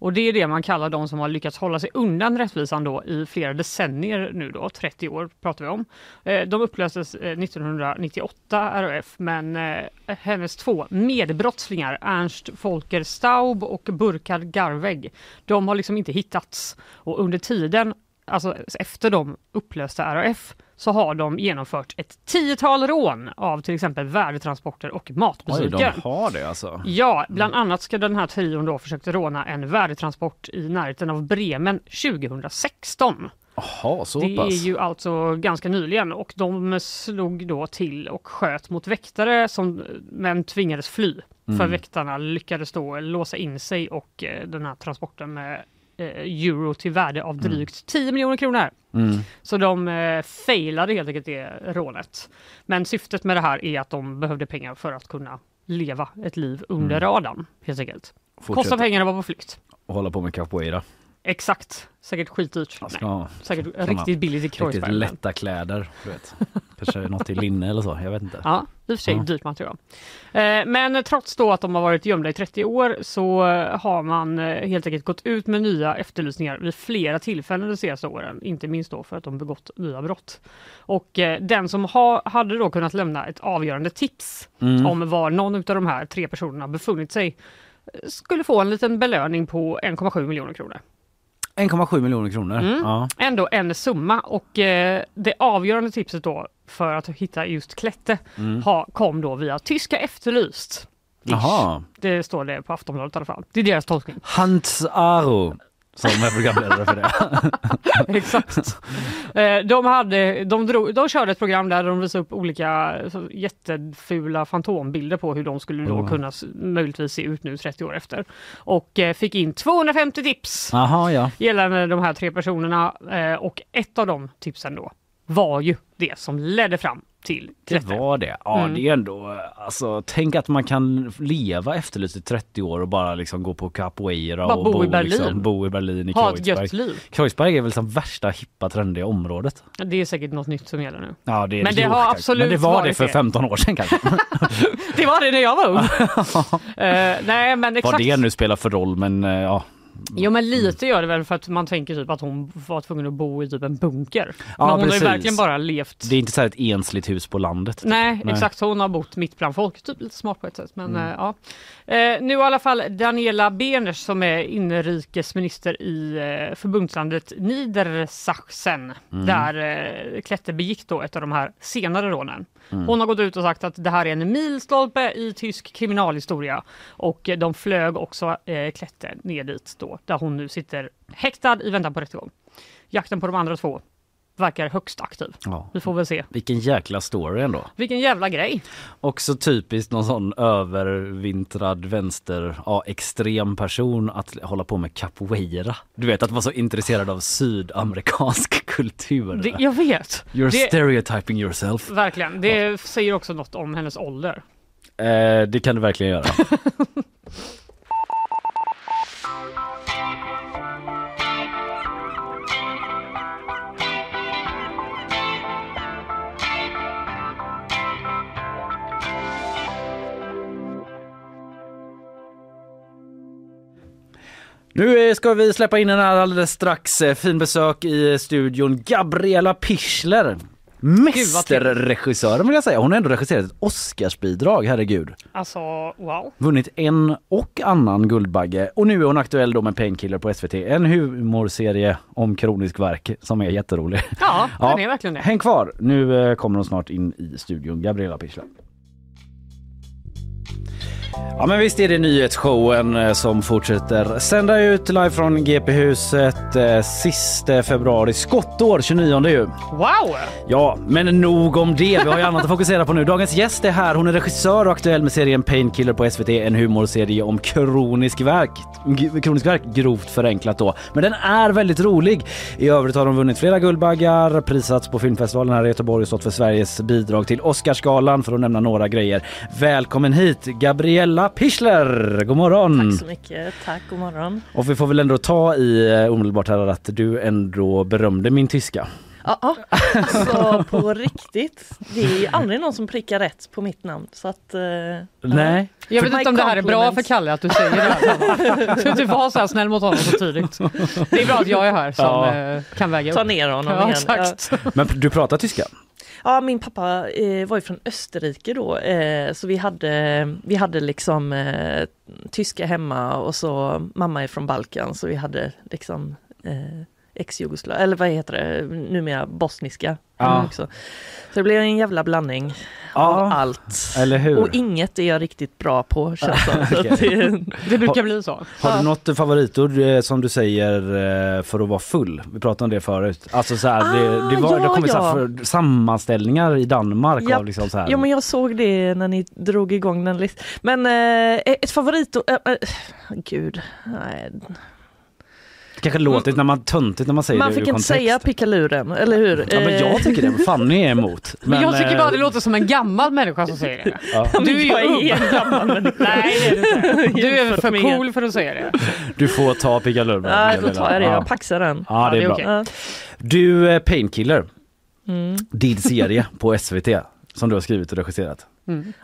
Och det är det man kallar de som har lyckats hålla sig undan rättvisan då i flera decennier nu då, 30 år pratar vi om. Eh, de upplöstes eh, 1998 RAF men eh, hennes två medbrottslingar Ernst Folker Staub och Burkhard Garveg, de har liksom inte hittats. Och under tiden alltså efter de upplösta RAF så har de genomfört ett tiotal rån av till exempel värdetransporter och Oj, matbutiker. de har det alltså. Ja, bland annat ska den här trion då försökt råna en värdetransport i närheten av Bremen 2016. Jaha, så det pass. är ju alltså ganska nyligen och de slog då till och sköt mot väktare som men tvingades fly. För Mm. väktarna lyckades då låsa in sig och eh, den här transporten med euro till värde av drygt 10 miljoner kronor. Mm. Så de eh, failade helt enkelt det rånet. Men syftet med det här är att de behövde pengar för att kunna leva ett liv under Mm. radarn helt enkelt. Fortsätta pengar att vara på flykt. och hålla på med capoeira. Exakt. Säkert skitdyrt. Man Nej, säkert riktigt billigt i Riktigt Kreuzberg. men- lätta kläder, du vet. Kanske något i linne eller så, jag vet inte. Ja, i och för sig Ja. dyrt material. Eh, men trots då att de har varit gömda i 30 år så har man eh, helt enkelt gått ut med nya efterlysningar vid flera tillfällen de senaste åren. Inte minst då för att de begått nya brott. Och eh, den som ha, hade då kunnat lämna ett avgörande tips Mm. om var någon av de här tre personerna befunnit sig skulle få en liten belöning på 1,7 miljoner kronor. 1,7 miljoner kronor. Mm. Ja. Ändå en summa och eh, det avgörande tipset då för att hitta just Klette Mm. ha, kom då via tyska Efterlyst. Ish. Jaha. Det står det på Aftonbladet i alla fall. Det är deras tolkning. Hans Aro som är programledare för det. Exakt. Eh, De, hade, de, drog, de körde ett program där de visade upp olika jättefula fantombilder på hur de skulle då Oh. kunna möjligtvis se ut nu 30 år efter. Och eh, fick in 250 tips Jaha, ja. gällande de här tre personerna eh, och ett av de tipsen då var ju det som ledde fram till Det Klette. var det. Ja Mm. det är ändå, alltså tänk att man kan leva efterlyst i 30 år och bara liksom gå på capoeira Bara och bo i Berlin. Liksom, bo i Berlin i Ha ett Kreuzberg. liv. Kreuzberg är väl som värsta hippa trendiga området. Det är säkert något nytt som gäller nu. Ja, det är Men det jo, har kanske. absolut Men det var det för det. 15 år sedan kanske. Det var det när jag var ung. Eh, nej men exakt. Vad det nu spelar för roll men eh, ja. Jo men lite gör det väl för att man tänker typ att hon var tvungen att bo i typ en bunker. Ja, men hon precis. har ju verkligen bara levt Det är inte så ett ensligt hus på landet. Nej, Nej. exakt. Hon har bott mitt bland folk. Typ lite smart på ett sätt. Men, Mm. eh, ja. eh, nu i alla fall Daniela Behners som är inrikesminister i eh, förbundslandet Niedersachsen. Mm. Där eh, Klette begick då ett av de här senare rånen. Mm. Hon har gått ut och sagt att det här är en milstolpe i tysk kriminalhistoria. Och de flög också eh, Klette ner dit då, där hon nu sitter häktad i väntan på rättegång. Jakten på de andra två verkar högst aktiv. Ja. Vi får väl se. Vilken jäkla story ändå. Vilken jävla grej. Också typiskt någon sån övervintrad vänster, ja, extrem person att hålla på med capoeira. Du vet att vara så intresserad av sydamerikansk kultur. Det, jag vet. You're det, stereotyping yourself. verkligen. Det säger också något om hennes ålder. Eh, det kan du verkligen göra. Nu eh, ska vi släppa in en alldeles strax. Eh, Fin besök i studion. Gabriella Pichler. Mästerregissören vill jag säga. Hon har ändå regisserat ett Oscarsbidrag, herregud. Alltså, wow. Vunnit en och annan Guldbagge och nu är hon aktuell då med Painkiller på SVT. En humorserie om kronisk värk som är jätterolig. Ja, den är verkligen det. Häng kvar, nu eh, kommer hon snart in i studion. Gabriella Pichler. Ja men visst är det nyhetsshowen eh, som fortsätter sända ut live från GP-huset eh, sista februari, skottår 29 ju. Wow! Ja, men nog om det. Vi har ju annat att fokusera på nu. Dagens gäst är här. Hon är regissör och aktuell med serien Painkiller på SVT. En humorserie om kronisk verk. Kronisk verk, grovt förenklat då. Men den är väldigt rolig. I övrigt har hon vunnit flera Guldbaggar, prisats på filmfestivalen här i Göteborg och stått för Sveriges bidrag till Oscarsgalan för att nämna några grejer. Välkommen hit Gabriella Pichler! God morgon! Tack så mycket. Tack, god morgon. Och vi får väl ändå ta i eh, omedelbart här att du ändå berömde min tyska. Ja, ja. alltså på riktigt. Det är aldrig någon som prickar rätt på mitt namn. Så att, eh, Nej. Jag vet inte om det här är bra för. Kalle att du säger det här. Så du var så här snäll mot honom så tydligt. Det är bra att jag är här som Ja. eh, kan väga upp. Ta ner honom ja, igen. Exakt. Men du pratar tyska? Ja, min pappa eh, var ju från Österrike då, eh, så vi hade, vi hade liksom eh, tyska hemma och så mamma är från Balkan så vi hade liksom eh, ex-Jugoslav, eller vad heter det, numera bosniska. Ja. Också. Så det blev en jävla blandning Ja, av allt. eller hur? Och inget är jag riktigt bra på känns det att det, Det brukar bli så. Har du något favoritord eh, som du säger eh, för att vara full? Vi pratade om det förut. Alltså så här, det, det, var, Ah, det ja, kom så här ja. för, sammanställningar i Danmark Japp. av liksom så här. Ja men jag såg det när ni drog igång den listan. Men eh, ett favoritord, äh, äh, gud, nej. Det kanske låter när man töntigt när man säger Man det fick ur inte kontext. säga pickaluren, eller hur? Ja men jag Eh, tycker det, Fanny är emot. Men, jag tycker eh, bara det låter som en gammal människa som säger det. ja. Du är ju jag ung. är en gammal människa. Nej det är du inte. Du är för cool för att säga det. Du får ta pickaluren. Ja, då tar jag det. Ja. Jag paxar den. Ja det är bra. okej. Du, eh, Painkiller, Mm. din serie på SVT som du har skrivit och regisserat.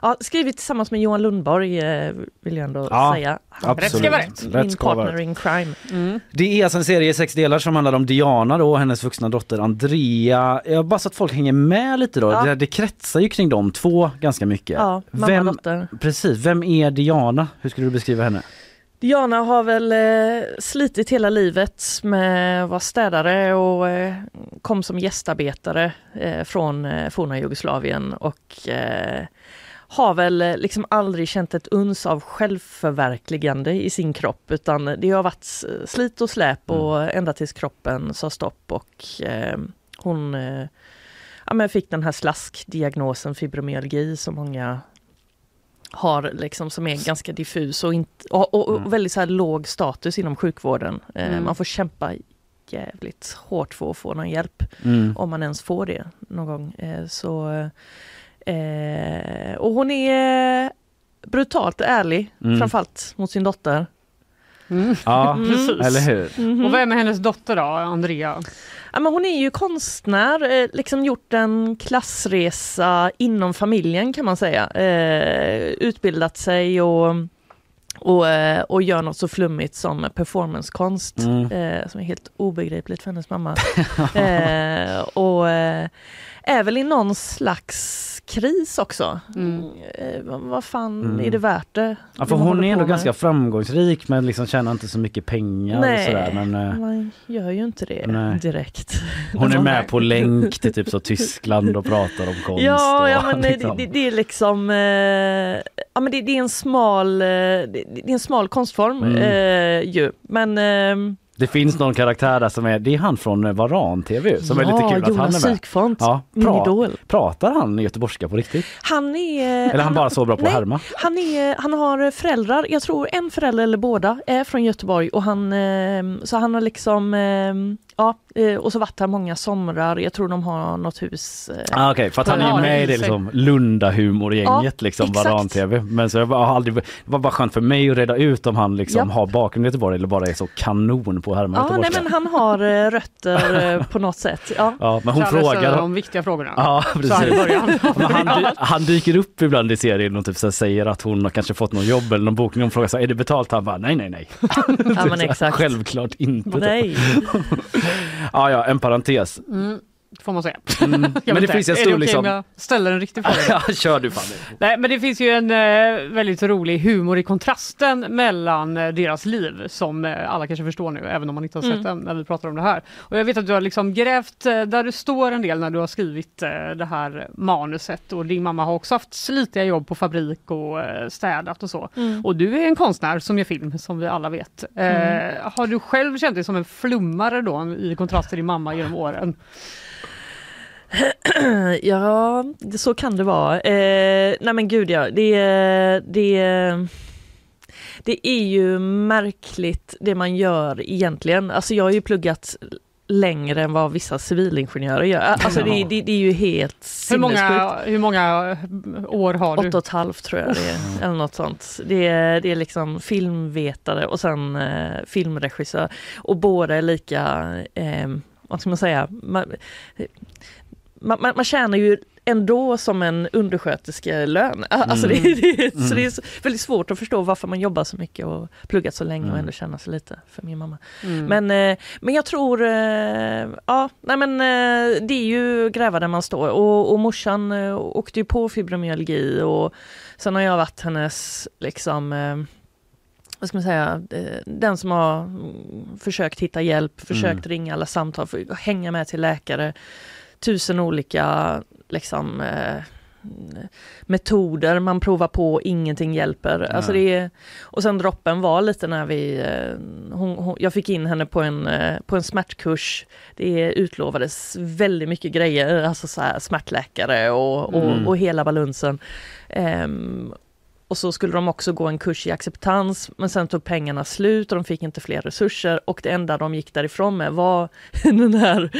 Ja, skrivit tillsammans med Johan Lundborg eh, vill jag ändå Ja, säga. absolut. Rätt ska vara rätt. Min partner in crime. Mm. Det är alltså en serie i sex delar som handlar om Diana då och hennes vuxna dotter Andrea. Jag bara så att folk hänger med lite då. Ja. Det, det kretsar ju kring de två ganska mycket. Ja, mamma vem, dotter. Precis, vem är Diana? Hur skulle du beskriva henne? Diana har väl eh, slitit hela livet med att vara städare och eh, kom som gästarbetare eh, från eh, forna Jugoslavien och eh, har väl eh, liksom aldrig känt ett uns av självförverkligande i sin kropp utan det har varit slit och släp och ända tills kroppen sa stopp och eh, hon eh, ja, men fick den här slaskdiagnosen fibromyalgi som många har liksom som är ganska diffus och, inte, och, och, och väldigt så här låg status inom sjukvården. Eh, Mm. Man får kämpa jävligt hårt för att få någon hjälp. Mm. Om man ens får det någon gång. Eh, så, eh, och hon är brutalt ärlig, Mm. framförallt mot sin dotter. Ja, Mm. Precis. eller hur? Mhm. Och vem är hennes dotter då, Andrea? Ja, men hon är ju konstnär, eh, liksom gjort en klassresa inom familjen kan man säga. Eh, utbildat sig och, och, eh, och gör något så flummigt som performancekonst. Mm. Eh, som är helt obegripligt för hennes mamma. eh, och eh, är väl i någon slags kris också. Eh, vad, fan Mm. är det värt det? Ja, för hon är ändå med? ganska framgångsrik men liksom tjänar inte så mycket pengar och Nej, sådär. Men eh, man gör ju inte det Nej. direkt. hon är med på länk till typ så Tyskland och pratar om konst. Ja, och, ja men det, liksom. det, det är liksom, eh, ja men det, det är en smal, eh, det, det är en smal konstform Mm. eh, ju. Men ehm, Det finns någon karaktär där som är, det är han från eh, Varan-TV som är lite ja, kul att han är med. Sykfont, Ja, pra-. Pratar han göteborgska på riktigt? Han är... Eller är han bara så bra på att härma? Han, är, han har föräldrar, jag tror en förälder eller båda är från Göteborg och han, eh, så han har liksom, eh, ja, eh, och så varit här många somrar, jag tror de har något hus. eh, Ah, Okej, för att han är med i det liksom Lunda-humorgänget Ja, liksom. Varan-TV. Men så jag har aldrig, det var bara skönt för mig att reda ut om han liksom Ja. har bakgrund i Göteborg eller bara är så kanon på att härma Ja, nej men han har eh, rötter på något sätt. Ja. Ja, men hon frågar... de viktiga frågorna. Ja, precis. han, dy- han dyker upp ibland i serien och typ så säger att hon har kanske fått någon jobb eller någon bokning. Hon frågar så här, är det betalt? Han bara, nej, nej, nej. Ja, men exakt. Självklart inte. då. Nej. Ja, ja, en parentes. Mm, får man säga. Mm. Men det inte, finns en är det stor liksom... om jag ställer en riktig fråga? Ja, kör du Fanny. Nej, men det finns ju en eh, väldigt rolig humor i kontrasten mellan eh, deras liv som eh, alla kanske förstår nu, även om man inte har sett Mm. den när vi pratar om det här. Och jag vet att du har liksom grävt eh, där du står en del när du har skrivit eh, det här manuset och din mamma har också haft slitiga jobb på fabrik och eh, städat och så. Mm. Och du är en konstnär som gör film som vi alla vet. Mm. Har du själv känt dig som en flummare då i kontrast till din mamma genom åren? ja, så kan det vara. Eh, nej men gud ja, det, det, det är ju märkligt det man gör egentligen. Alltså jag har ju pluggat längre än vad vissa civilingenjörer gör. Alltså det, det, det är ju helt Hur många, sinnessjukt. hur många år har du? Åtta och ett halvt tror jag det är, eller något sånt. Det är, det är liksom filmvetare och sen eh, filmregissör. Och båda är lika, eh, vad ska man säga, man, man, man, tjänar ju ändå som en undersköterskelön. Alltså Mm. det, det, Så Mm. det är så- väldigt svårt att förstå varför man jobbar så mycket och pluggat så länge och Mm. ändå tjänar så lite för min mamma. Mm. Men, eh, men jag tror, eh, ja, nej men eh, det är ju gräva där man står och, och morsan åkte ju på fibromyalgi och sen har jag varit hennes, liksom, vad ska man säga, den som har mm, försökt hitta hjälp, försökt ringa alla samtal, hänga med till läkare, tusen olika liksom eh, metoder man provar på, ingenting hjälper. Alltså det och sen droppen var lite när vi, eh, hon, hon, jag fick in henne på en, eh, på en smärtkurs. Det utlovades väldigt mycket grejer, alltså så här smärtläkare och, och, Mm. och hela balunsen. Ehm, och så skulle de också gå en kurs i acceptans men sen tog pengarna slut och de fick inte fler resurser och det enda de gick därifrån med var den här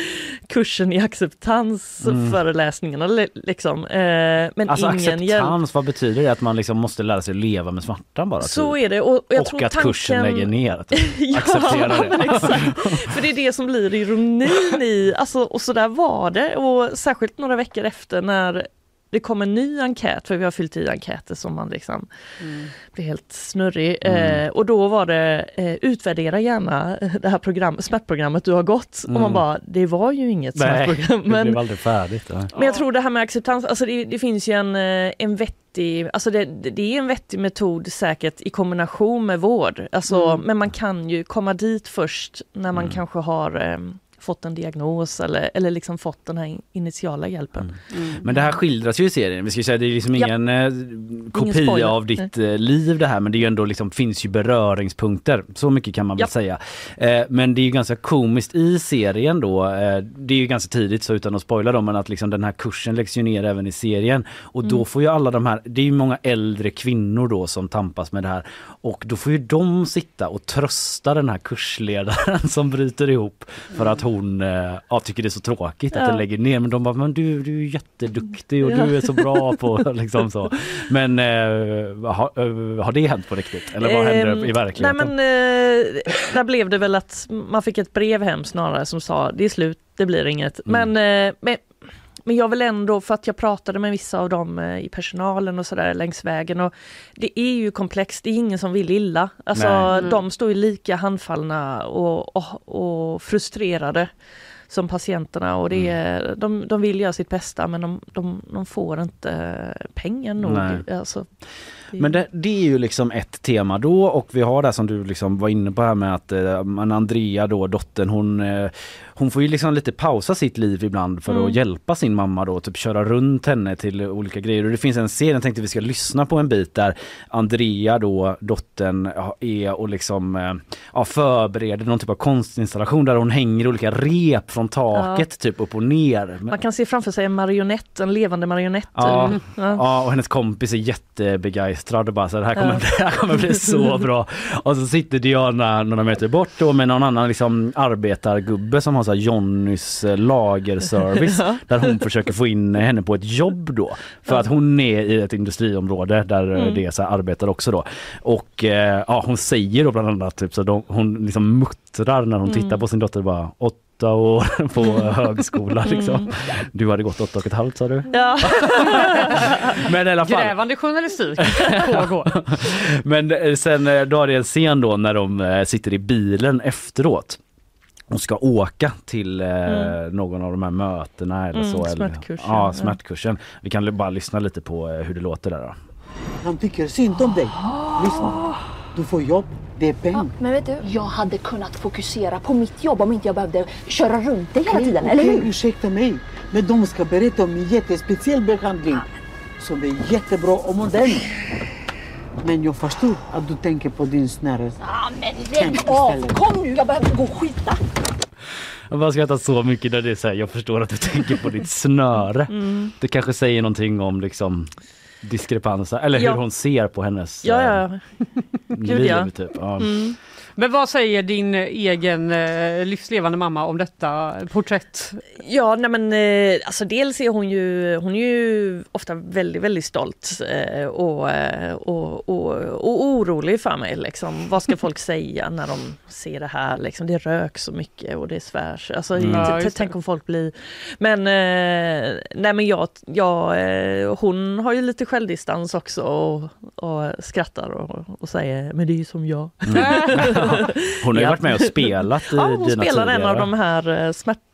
kursen i acceptans, Mm. föreläsningarna li- liksom. Eh, men Alltså ingen hjälp. acceptans, vad betyder det? Att man liksom måste lära sig leva med smärtan bara? Så typ? är det och, och jag och tror att tanken... kursen lägger ner. Att Ja, acceptera det. exakt. För det är det som blir ironin i, alltså, och så där var det och särskilt några veckor efter när det kom en ny enkät, för vi har fyllt i enkäter som man liksom blir helt snurrig. Mm. Eh, och då var det eh, utvärdera gärna det här program, smärtprogrammet du har gått. Och Mm. man bara, det var ju inget Nej, smärtprogram. det Men, blev aldrig färdigt. Ja. men jag tror det här med acceptans, alltså det, det finns ju en, eh, en vettig, alltså det, det är en vettig metod säkert i kombination med vård. Alltså, Mm. Men man kan ju komma dit först när man Mm. kanske har eh, fått en diagnos eller, eller liksom fått den här in- initiala hjälpen. Mm. Men det här skildras ju i serien. Vi ska säga det är liksom Ja. ingen eh, kopia spoiler. av ditt eh, liv det här men det är ju ändå liksom, finns ju beröringspunkter. Så mycket kan man väl Ja. säga. Eh, men det är ju ganska komiskt i serien då. Eh, det är ju ganska tidigt så utan att spoila dem men att liksom den här kursen läggs ju ner även i serien. Och då Mm. får ju alla de här, det är ju många äldre kvinnor då som tampas med det här. Och då får ju de sitta och trösta den här kursledaren som bryter ihop för att hon eh, ja, tycker det är så tråkigt att Ja. den lägger ner. Men de bara, men du, du är jätteduktig och Ja. du är så bra på liksom så. Men eh, har, eh, har det hänt på riktigt? Eller vad händer Ehm, i verkligheten? Nej men eh, där blev det väl att man fick ett brev hem snarare som sa det är slut, det blir inget. Mm. Men, eh, men, men jag vill ändå, för att jag pratade med vissa av dem eh, i personalen och sådär längs vägen och det är ju komplext, det är ingen som vill illa. Alltså. Mm. de står ju lika handfallna och, och, och frustrerade som patienterna och det är, de, de vill göra sitt bästa men de, de, de får inte pengar nog. Alltså, det- Men det, det är ju liksom ett tema då och vi har det som du liksom var inne på här med att eh, Andrea då, dottern, hon, eh, hon får ju liksom lite pausa sitt liv ibland för Mm. att hjälpa sin mamma då, typ köra runt henne till olika grejer. Och det finns en scen, jag tänkte vi ska lyssna på en bit där Andrea då, dottern, ja, är och liksom eh, ja, förbereder någon typ av konstinstallation där hon hänger olika rep från taket typ upp och ner. Man kan se framför sig en marionett, en levande marionett. Ja, Mm. Ja. ja, och hennes kompis är jättebegeistrad och bara så här, det här kommer, Ja. det här kommer bli så bra. Och så sitter Diana några meter bort då med någon annan liksom arbetargubbe som har så här Johnnys eh, lagerservice Ja. där hon försöker få in henne på ett jobb då. För att hon är i ett industriområde där eh, Mm. det är så arbetar också då. Och eh, ja, hon säger då bland annat typ så de, hon liksom muttrar när hon Mm. tittar på sin dotter bara åtta år på högskola liksom. Du hade gått åtta och ett halvt sa du? Ja. Men i alla fall. Grävande journalistik pågår. Men eh, sen då har det en scen då när de sitter i bilen efteråt och ska åka till eh, Mm. någon av de här mötena eller Mm, så. Eller, smärtkursen, ja, ja. smärtkursen. Vi kan bara lyssna lite på eh, hur det låter där då. Han tycker synd om dig. Lyssna. Du får jobb, det är pengar. Men vet du, jag hade kunnat fokusera på mitt jobb om inte jag behövde köra runt dig hela tiden, Okej, eller hur? ursäkta mig. Men de ska berätta om en jättespeciell behandling som är jättebra och modern. Men jag förstår att du tänker på din snära. Ja, men lägg av! Kom nu, jag behöver gå och skita. Jag bara skrattar så mycket när det är så här, jag förstår att du tänker på ditt snöre. Mm. Det kanske säger någonting om liksom diskrepanser eller hur Ja. hon ser på hennes Ja, eh, ja. Gud, liv. ja. Typ. Ja. Mm. Men vad säger din egen eh, livslevande mamma om detta porträtt? Ja, nej men eh, alltså dels är hon ju, hon är ju ofta väldigt, väldigt stolt eh, och, eh, och, och, och orolig för mig. Liksom. Vad ska folk säga när de ser det här? Liksom, det rök så mycket och det svärs. Alltså, Mm. Ja, tänk om folk blir... Men, eh, nej, men jag, jag, eh, hon har ju lite självdistans också och, och skrattar och, och säger men det är ju som jag. Hon har ju varit med och spelat i Ja, hon dina spelar en tidigare. av de här eh,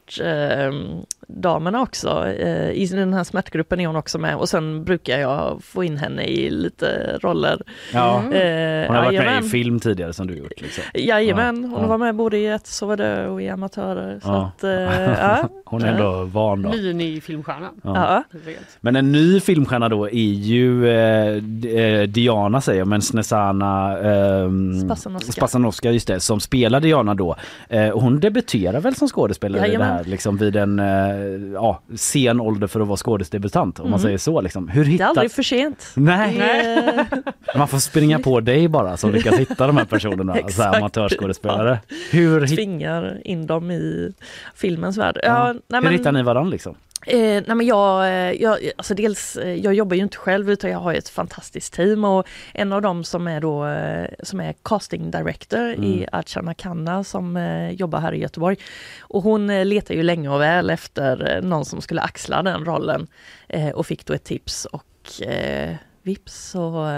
smärtdamerna också. Eh, I den här smärtgruppen är hon också med och sen brukar jag få in henne i lite roller. Ja. Eh, Hon har varit med jajamän. i film tidigare som du gjort. Liksom. Jajamän, hon Ja. var med både i Ett sova dö och i Amatörer. Så Ja. att, eh, ja. Hon är ändå van då. Minifilmstjärnan. Ja. Ja. Men en ny filmstjärna då är ju eh, eh, Diana säger jag, men Snesana eh, Spassanowska. Spassanowska, just det, som spelar Diana då. Eh, och hon debuterar väl som skådespelare det Jajamän. Här liksom vid en eh, ja, sen ålder för att vara skådesdebutant om man Mhm. säger så. Liksom. Hur Det är hittar... aldrig för sent. Nej. Det- Man får springa på dig bara som lyckas hitta de här personerna, så här amatörskådespelare. Hur, hit... Tvingar in dem i filmens värld. Ja, nej, Hur men- hittar ni varandra liksom? Eh, nej men jag, eh, jag, alltså dels, eh, jag jobbar ju inte själv utan jag har ett fantastiskt team och en av dem som är då eh, som är casting director Mm. i Archana Kanna som eh, jobbar här i Göteborg. Och hon eh, letar ju länge och väl efter någon som skulle axla den rollen eh, och fick då ett tips och eh, vips så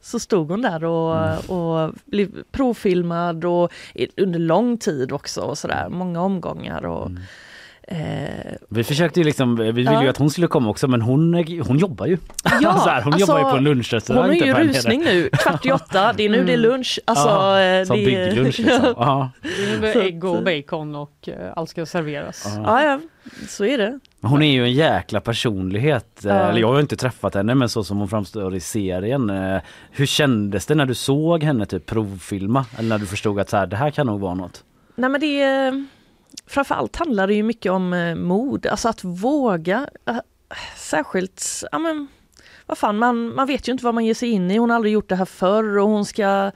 så stod hon där och, Mm. och blev provfilmad och under lång tid också och sådär, många omgångar. Och, Mm. Eh, Vi försökte ju liksom, vi ville Ja. ju att hon skulle komma också men hon, är- hon jobbar ju. Ja, så här, hon alltså, jobbar ju på en lunchrestaurang. hon har ju typ rusning nu, kvart i åtta, det är nu det är lunch. Alltså, Ja, eh, som det, bygglunch liksom. Ja. Med Så ägg och bacon och eh, allt ska serveras. Ja, ja, så är det. Hon är ju en jäkla personlighet. Eller jag har ju inte träffat henne men så som hon framstår i serien. Hur kändes det när du såg henne typ provfilma? Eller när du förstod att så här, det här kan nog vara något? Nej men det är, framförallt handlar det ju mycket om eh, mod, alltså att våga. eh, Särskilt, ja men vad fan, man, man vet ju inte vad man ger sig in i. Hon har aldrig gjort det här förr och hon ska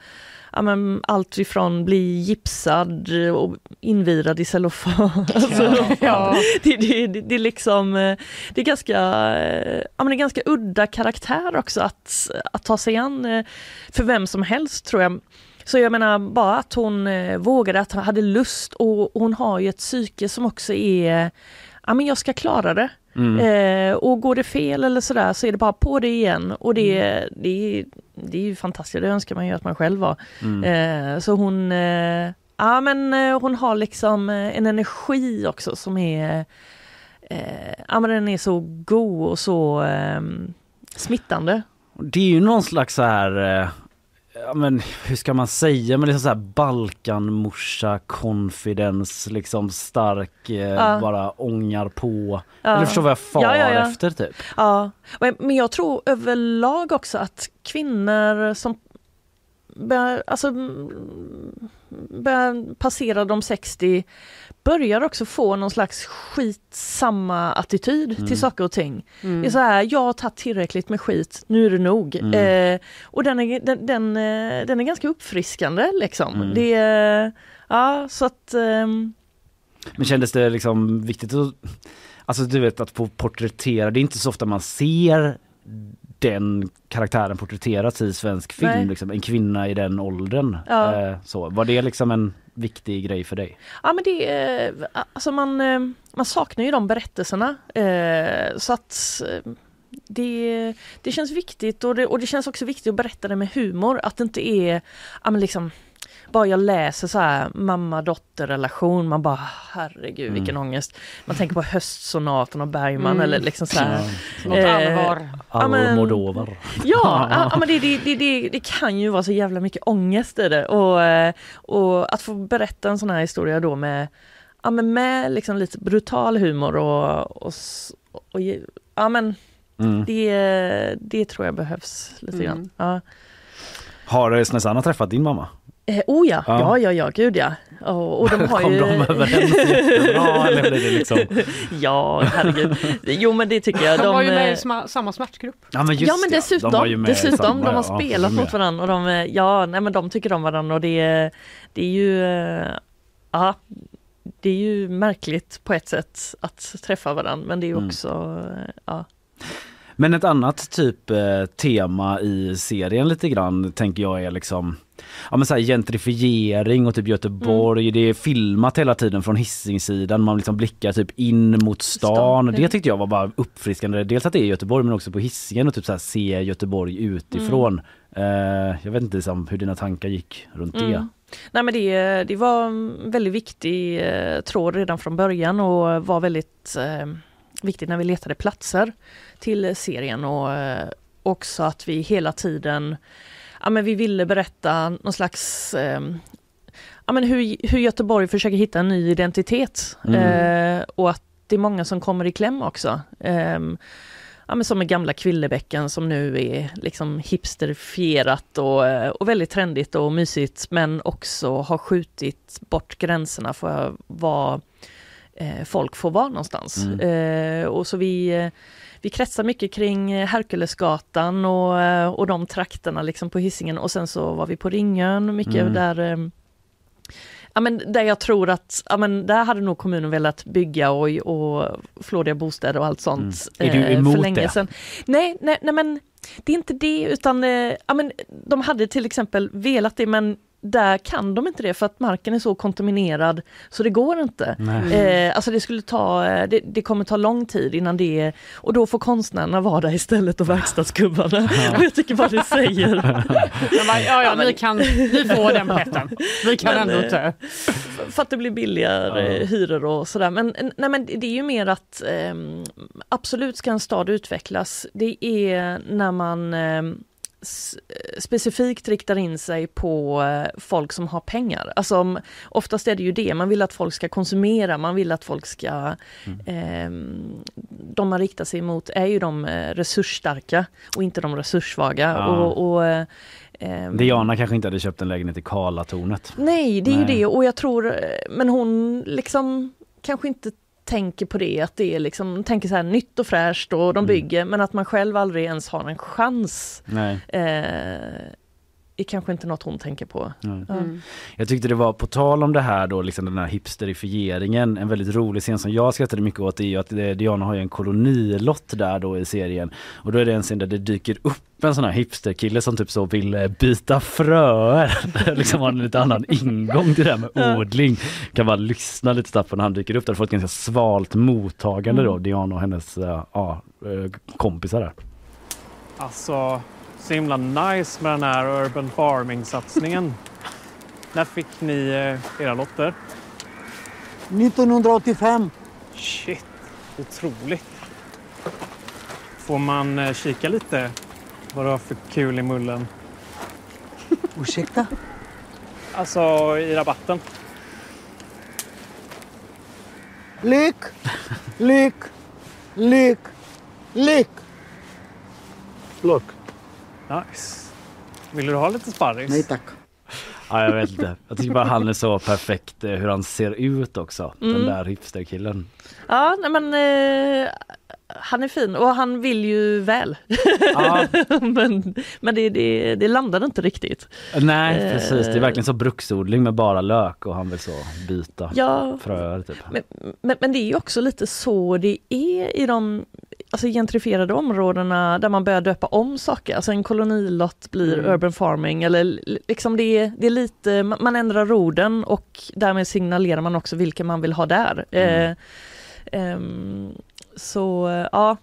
ja, men, allt ifrån bli gipsad och invirad i cellofan. Alltså, Ja. det, det, det, det är liksom, eh, det är ganska, ja, men det är ganska udda karaktär också att, att ta sig an för vem som helst tror jag. Så jag menar bara att hon eh, vågade, att hon hade lust och hon har ju ett psyke som också är, ja men jag ska klara det. Mm. Eh, och går det fel eller sådär så är det bara på det igen och det, det, är- det är ju fantastiskt, det önskar man ju att man själv var. Mm. Eh, så hon, eh, ja men eh, hon har liksom eh, en energi också som är, ja men den är så god och så eh, smittande. Det är ju någon slags så här Ja men hur ska man säga, men liksom så här Balkanmorsa confidence, liksom stark, eh, Ja. bara ångar på. Ja. Eller förstår vad jag far Ja, ja, efter typ. Ja, men- men jag tror överlag också att kvinnor som börjar, alltså, mm, börjar passera de 60 börjar också få någon slags skitsamma attityd Mm. till saker och ting. Mm. Det är så här, jag har tagit tillräckligt med skit, nu är det nog. Mm. Eh, och den är, den, den, eh, den är ganska uppfriskande liksom. Mm. Det är, ja så att ehm, Men kändes det liksom viktigt att, alltså du vet att få porträttera, det är inte så ofta man ser den karaktären porträtteras i svensk film, liksom, en kvinna i den åldern. Ja. Eh, så. Var det liksom en viktig grej för dig? Ja men det är, alltså man, eh, man saknar ju de berättelserna. Eh, så att det, det känns viktigt och det, och det känns också viktigt att berätta det med humor. Att det inte är, ja men liksom bara jag läser så här mamma-dotter relation, man bara herregud vilken Mm. ångest. Man tänker på höstsonaten av Bergman Mm. eller liksom så här. Något Eh, allvar. Ja, Almodovar. Ja, ja, ja men det, det, det, det, det kan ju vara så jävla mycket ångest i det och, eh, och att få berätta en sån här historia då med, ja, men med liksom lite brutal humor och, och, och ja men Mm. det, det tror jag behövs lite grann. Mm. Ja. Har Snezana träffat din mamma? Eh, oh ja, Ja. ja, ja, ja, gud ja. Och, och de har Kom ju... de överens jättebra eller blev det liksom? ja, herregud. Jo men det tycker jag. De, var ju med eh, i sma- samma smärtgrupp. Ja men just ja men det, dessutom, de med i dessutom samma- de har ja, spelat de är mot varandra och de, eh, ja, nej, men de tycker om varandra och det, är- det är ju, eh, ja, det är ju märkligt på ett sätt att träffa varandra men det är ju Mm. också, eh, ja. Men ett annat typ eh, tema i serien lite grann tänker jag är liksom Ja men så här gentrifiering och typ Göteborg, det är filmat hela tiden från Hisingssidan, man liksom blickar typ in mot stan. Stan, Det tyckte jag var bara uppfriskande, dels att det är Göteborg men också på Hisingen och typ så här se Göteborg utifrån. Eh, jag vet inte liksom, hur dina tankar gick runt det. Mm. Nej men det, det var en väldigt viktig eh, tråd redan från början och var väldigt eh, viktigt när vi letade platser till serien och eh, också att vi hela tiden, ja men vi ville berätta någon slags eh, Ja, men hur, hur Göteborg försöker hitta en ny identitet Mm. eh, och att det är många som kommer i kläm också. Ehm, ja, men som med gamla Kvillebäcken som nu är liksom hipsterfierat och, eh, och väldigt trendigt och mysigt men också har skjutit bort gränserna för vad eh, folk får vara någonstans. Mm. Eh, och så vi, eh, vi kretsar mycket kring eh, Herkulesgatan och, eh, och de trakterna liksom på Hisingen och sen så var vi på Ringön mycket Mm. där eh, Ja, men där jag tror att, ja, men där hade nog kommunen velat bygga och, och flådiga bostäder och allt sånt. Mm. Är du eh, emot för länge det? sedan. Nej, nej, nej men det är inte det utan eh, ja, men de hade till exempel velat det men där kan de inte det för att marken är så kontaminerad så det går inte. Nej. Eh, alltså det skulle ta, eh, det, det kommer ta lång tid innan det och då får konstnärerna vara där istället och verkstadsgubbarna. och jag tycker vad det säger. Bara, ja, ja, Ja, men- ni, kan, ni får den plätten. Vi kan Men, ändå eh, inte. f- för att det blir billigare Ja. hyror och sådär. Men, nej, men det är ju mer att ehm, absolut ska en stad utvecklas. Det är när man s- specifikt riktar in sig på eh, folk som har pengar. Alltså oftast är det ju det, man vill att folk ska konsumera, man vill att folk ska... ehm, de man riktar sig mot är ju de eh, resursstarka och inte de resurssvaga. Ja. Och, och, eh, Diana kanske inte hade köpt en lägenhet i Karlatornet. Nej, det är ju Nej. det och jag tror, eh, men hon liksom kanske inte tänker på det, att det är liksom, tänker så här nytt och fräscht och de bygger, men att man själv aldrig ens har en chans. Eh, är kanske inte något hon tänker på. Nej. Ja. Jag tyckte det var, på tal om det här då, liksom den här hipsterifieringen, en väldigt rolig scen som jag skrattade mycket åt är ju att det, Diana har ju en kolonilott där då i serien. Och då är det en scen där det dyker upp en sån här hipsterkille som typ så vill eh, byta fröer. liksom har en lite annan ingång till det här med odling. Kan bara lyssna lite snabbt när han dyker upp där. Får ett ganska svalt mottagande då, Mm. Diana och hennes eh, ja, eh, kompisar där. Alltså, så himla nice med den här urban farming-satsningen. När fick ni eh, era lotter? 1985. Shit, otroligt. Får man eh, kika lite vad du har för kul i mullen? Ursäkta? Alltså i rabatten. Lek, lek, lek, lek. Look. Nice. Vill du ha lite sparris? Nej tack. Ja, jag vet inte. Jag tycker bara han är så perfekt eh, hur han ser ut också. Den Mm. där hipsterkillen. Ja, nej men eh, han är fin och han vill ju väl. Ja. men men det, det, det landade inte riktigt. Nej Eh, precis, det är verkligen så bruksodling med bara lök och han vill så byta Ja. fröer typ. Men, men, men det är ju också lite så det är i de alltså, gentrifierade områdena där man börjar döpa om saker. Alltså en kolonilott blir Mm. urban farming eller li- liksom det är, det är lite, man ändrar orden och därmed signalerar man också vilka man vill ha där. Mm. Eh, ehm, så eh, ja,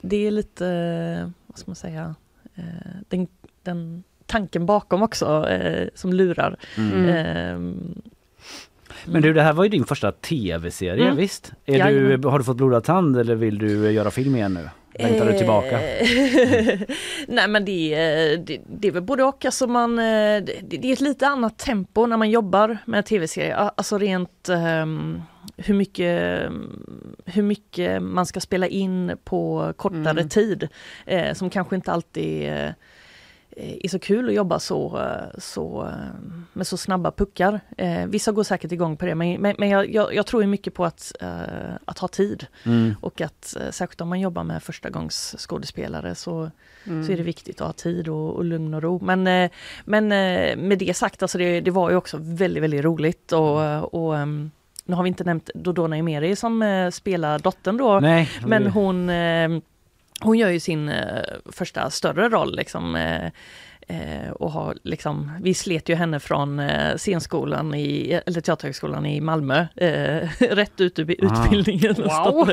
det är lite, eh, vad ska man säga, eh, den, den tanken bakom också som lurar. Mm. Ehm, Men du det här var ju din första tv-serie Mm. visst? Är du, har du fått blodad tand eller vill du göra film igen nu? Längtar du tillbaka? Eh, Nej men det, är- det, det är väl både och. Alltså man, eh, det, det är ett lite annat tempo när man jobbar med tv-serier. Alltså rent ehm, hur, mycket, hur mycket man ska spela in på kortare Mm. tid. Eh, som kanske inte alltid eh, är så kul att jobba så, eh, så, eh, med så snabba puckar. Eh, vissa går säkert igång på det men, men, men jag, jag, jag tror ju mycket på att, eh, att ha tid. Mm. Och att eh, särskilt om man jobbar med förstagångsskådespelare så, Mm. så är det viktigt att ha tid och, och lugn och ro. Men, eh, men eh, med det sagt, alltså det, det var ju också väldigt, väldigt roligt och, och ehm, nu har vi inte nämnt Dodona Emeri som eh, spelar dottern då. Nej. Men hon, eh, hon gör ju sin eh, första större roll liksom. Eh, eh, och har liksom, vi slet ju henne från eh, scenskolan i, eller Teaterhögskolan i Malmö, eh, rätt ut ur Ah. utbildningen. och Wow.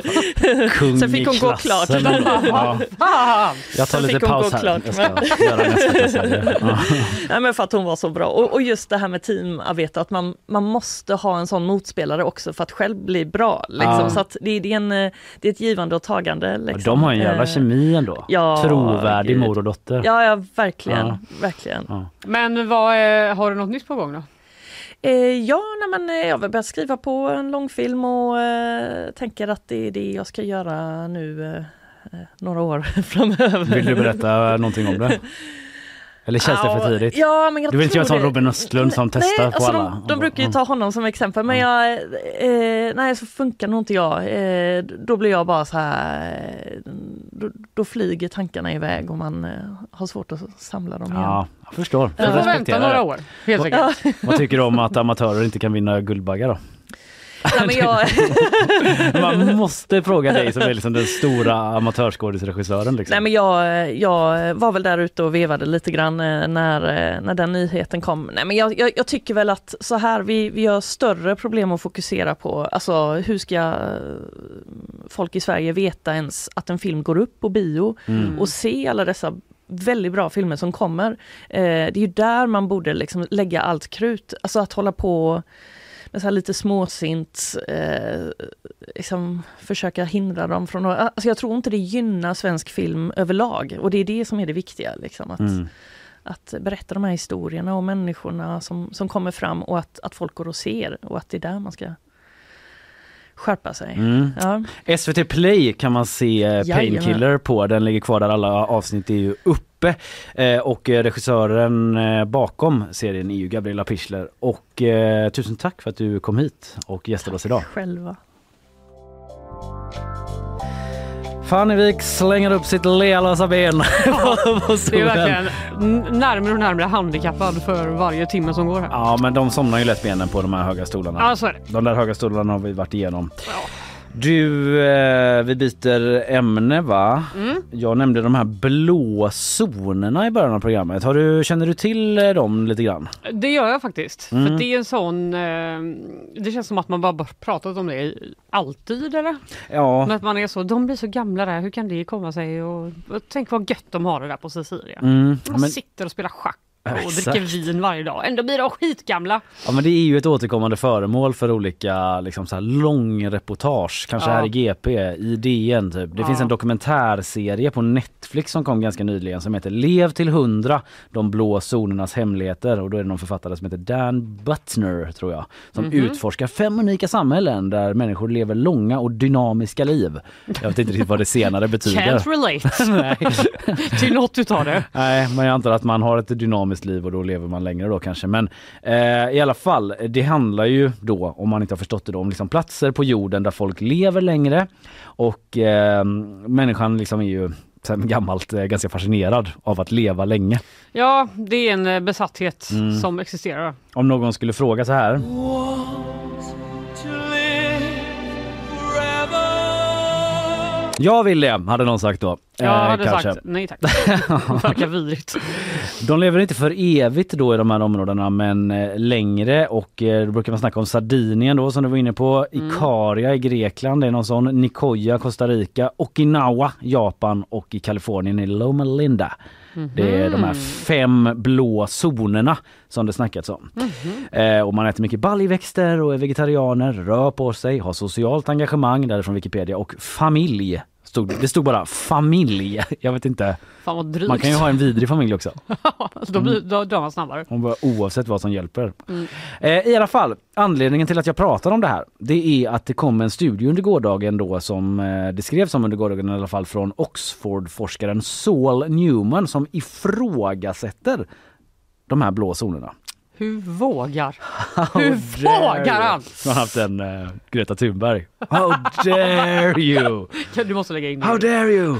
Kung Sen fick hon gå klart. Ja. Jag tar Sen lite fick hon paus gå här. klart. Jag ska göra nästa. Ja. Nej, men för att hon var så bra. Och, och just det här med teamarbete, att man, man måste ha en sån motspelare också för att själv bli bra. Liksom. Ja. Så att det, det, är en, eh, det är ett givande och tagande. Liksom. De har en jävla Eh, kemi ändå. ja, Trovärdig gud. mor och dotter. Ja, ja verkligen. Ja. Verkligen. Ja. Men vad, är- har du något nytt på gång då? Eh, ja, nej, men, eh, jag har börjat skriva på en långfilm och eh, tänker att det är det jag ska göra nu eh, eh, några år framöver. Vill du berätta någonting om det? Eller känns det för tidigt? Ja, men jag du vill inte göra som. Robin Östlund som testar nej, på alltså alla? De, de brukar ju ta honom som exempel men jag, eh, nej så funkar nog inte jag. Eh, då blir jag bara så här, eh, då, då flyger tankarna iväg och man eh, har svårt att samla dem igen. Ja, jag förstår. Får Jag respekterar vänta några år, helt enkelt. Vad tycker du om att amatörer inte kan vinna Guldbaggar då? Nej, men jag, Man måste fråga dig som är liksom den stora amatörskådisregissören. Liksom. nej, men jag, jag var väl där ute och vevade lite grann eh, när, eh, när den nyheten kom. Nej, men jag, jag, jag tycker väl att så här, vi, vi har större problem att fokusera på. Alltså hur ska eh, folk i Sverige veta ens att en film går upp på bio Mm. och se alla dessa väldigt bra filmer som kommer. Eh, det är ju där man borde liksom lägga allt krut. Alltså att hålla på så här lite småsint eh, liksom försöka hindra dem från att... Alltså jag tror inte det gynnar svensk film överlag och det är det som är det viktiga. Liksom, att, Mm. att berätta de här historierna och människorna som, som kommer fram och att, att folk går och ser och att det är där man ska skärpa sig. Mm. Ja. SVT Play kan man se eh. Painkiller på. Den ligger kvar där alla avsnitt är ju uppe. Eh, och eh, regissören eh, bakom serien är ju Gabriella Pichler. Och eh, tusen tack för att du kom hit och gästade oss idag. Själva. Fannevik slänger upp sitt lealösa ben på Det är verkligen närmare och närmare handikappad för varje timme som går här. Ja men de somnar ju lätt benen på de här höga stolarna. Ja, så är det. De där höga stolarna har vi varit igenom. Du, eh, vi byter ämne va? Mm. Jag nämnde de här blå zonerna i början av programmet. Har du, känner du till eh, dem lite grann? Det gör jag faktiskt. Mm. För det är en sån... Eh, det känns som att man bara pratat om det alltid eller? Ja. Men att man är så, de blir så gamla där, hur kan det komma sig? Och, och tänk vad gött de har det där på Sicilien. Mm, De men- sitter och spelar schack och Exakt. dricker vin varje dag. Ändå blir de skitgamla. Ja men det är ju ett återkommande föremål för olika liksom så här långreportage. Kanske Ja. här i GP, i DN typ. Det Ja. finns en dokumentärserie på Netflix som kom ganska nyligen som heter Lev till hundra, de blå zonernas hemligheter. Och då är det någon författare som heter Dan Butner tror jag. Som Mhm. utforskar fem unika samhällen där människor lever långa och dynamiska liv. Jag vet inte riktigt vad det senare betyder. Can't relate Nej. till något utav det. Nej, men jag antar att man har ett dynamiskt liv och då lever man längre då kanske. Men eh, i alla fall, det handlar ju då, om man inte har förstått det då, om liksom platser på jorden där folk lever längre. Och eh, människan liksom är ju sen gammalt eh, ganska fascinerad av att leva länge. Ja, det är en eh, besatthet Mm. som existerar. Om någon skulle fråga så här. Jag vill det, hade någon sagt då. Jag Eh, hade kanske. sagt nej tack. Verkar vidrigt. De lever inte för evigt då i de här områdena men eh, längre och eh, då brukar man snacka om Sardinien då som du var inne på, Mm. Ikaria i Grekland, det är någon sån, Nicoya, Costa Rica, Okinawa, Japan och i Kalifornien i Loma Linda. Det är de här fem blå zonerna som det snackats om. Eh, och man äter mycket baljväxter och är vegetarianer, rör på sig, har socialt engagemang, där är från Wikipedia, och familj. Stod, det stod bara familj. Jag vet inte. Fan vad drygt. Man kan ju ha en vidrig familj också. Då, blir, då dör man snabbare. Om bara- Oavsett vad som hjälper. Mm. Eh, I alla fall, anledningen till att jag pratar om det här det är att det kom en studie under gårdagen då som eh, det skrevs om under gårdagen i alla fall från Oxford-forskaren Saul Newman som ifrågasätter de här blå zonerna. Hur vågar? Hur vågar han? Man har haft en eh, Greta Thunberg. How dare you! Du måste lägga in det. How dare you!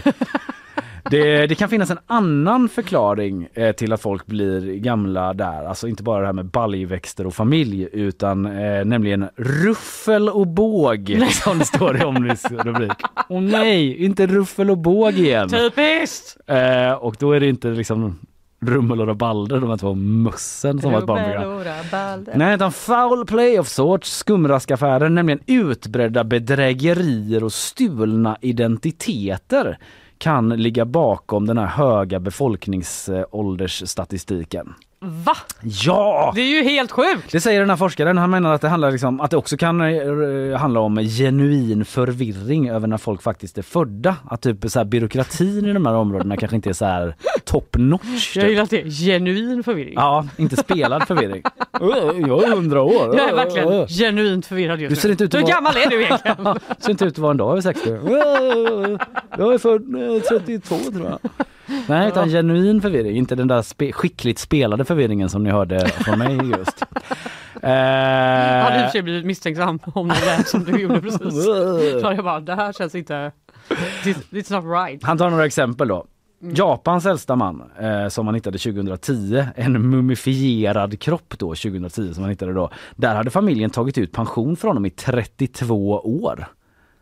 Det, det kan finnas en annan förklaring eh, till att folk blir gamla där. Alltså inte bara det här med baljväxter och familj utan eh, nämligen ruffel och båg som det står i Omnis rubrik. Åh nej, inte ruffel och båg igen. Typiskt! Eh, och då är det inte liksom Rummel och Rabalder, de här två mössen som var ett barnprogram. Nej, utan foul play of sorts, skumraskaffärer, nämligen utbredda bedrägerier och stulna identiteter kan ligga bakom den här höga befolkningsåldersstatistiken. Va? Ja! Det är ju helt sjukt! Det säger den här forskaren. Han menar att det, handlar liksom, att det också kan eh, handla om genuin förvirring över när folk faktiskt är födda. Att typ så här, byråkratin i de här områdena kanske inte är så här top notch. Jag gillar att det är genuin förvirring. Ja, inte spelad förvirring. Jag är hundra år. Jag är verkligen genuint förvirrad just Du ser nu. inte ut Hur vara- gammal är du egentligen? Ser inte ut att vara en dag över 60. Ö, Jag är född eh, 32 tror jag. Nej, utan genuin förvirring. Inte den där spe- skickligt spelade förvirringen som ni hörde från mig just. Jag hade i och Eh, för sig blivit misstänksam om det lät som du gjorde precis. Så jag bara, det här känns inte... It's, it's not right. Han tar några exempel då. Japans äldsta man eh, som man hittade 2010, en mumifierad kropp då 2010 som man hittade då. Där hade familjen tagit ut pension från honom i 32 år.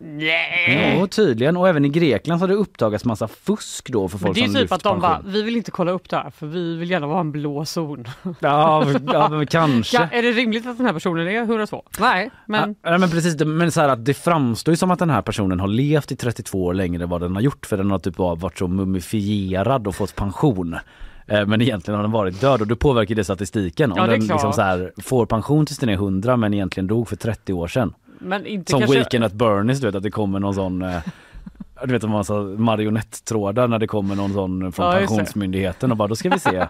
Nej! Ja, tydligen. Och även i Grekland så har det uppdagats massa fusk då för folk det är som typ lyft att de bara, pension. vi vill inte kolla upp det här för vi vill gärna vara en blå zon. Ja, ja men kanske. Ka- är det rimligt att den här personen är 102? Nej, men Ja, men precis, men så här att det framstår ju som att den här personen har levt i 32 år längre än vad den har gjort för den har typ bara varit så mumifierad och fått pension. Eh, Men egentligen har den varit död och då påverkar det statistiken. Om Ja, det den liksom så här, får pension tills den är 100 men egentligen dog för 30 år sedan. Men inte Som kanske... Weekend at Bernies du vet att det kommer någon sån eh, du vet en massa marionettrådar när det kommer någon sån från Ja, pensionsmyndigheten och bara då ska vi se.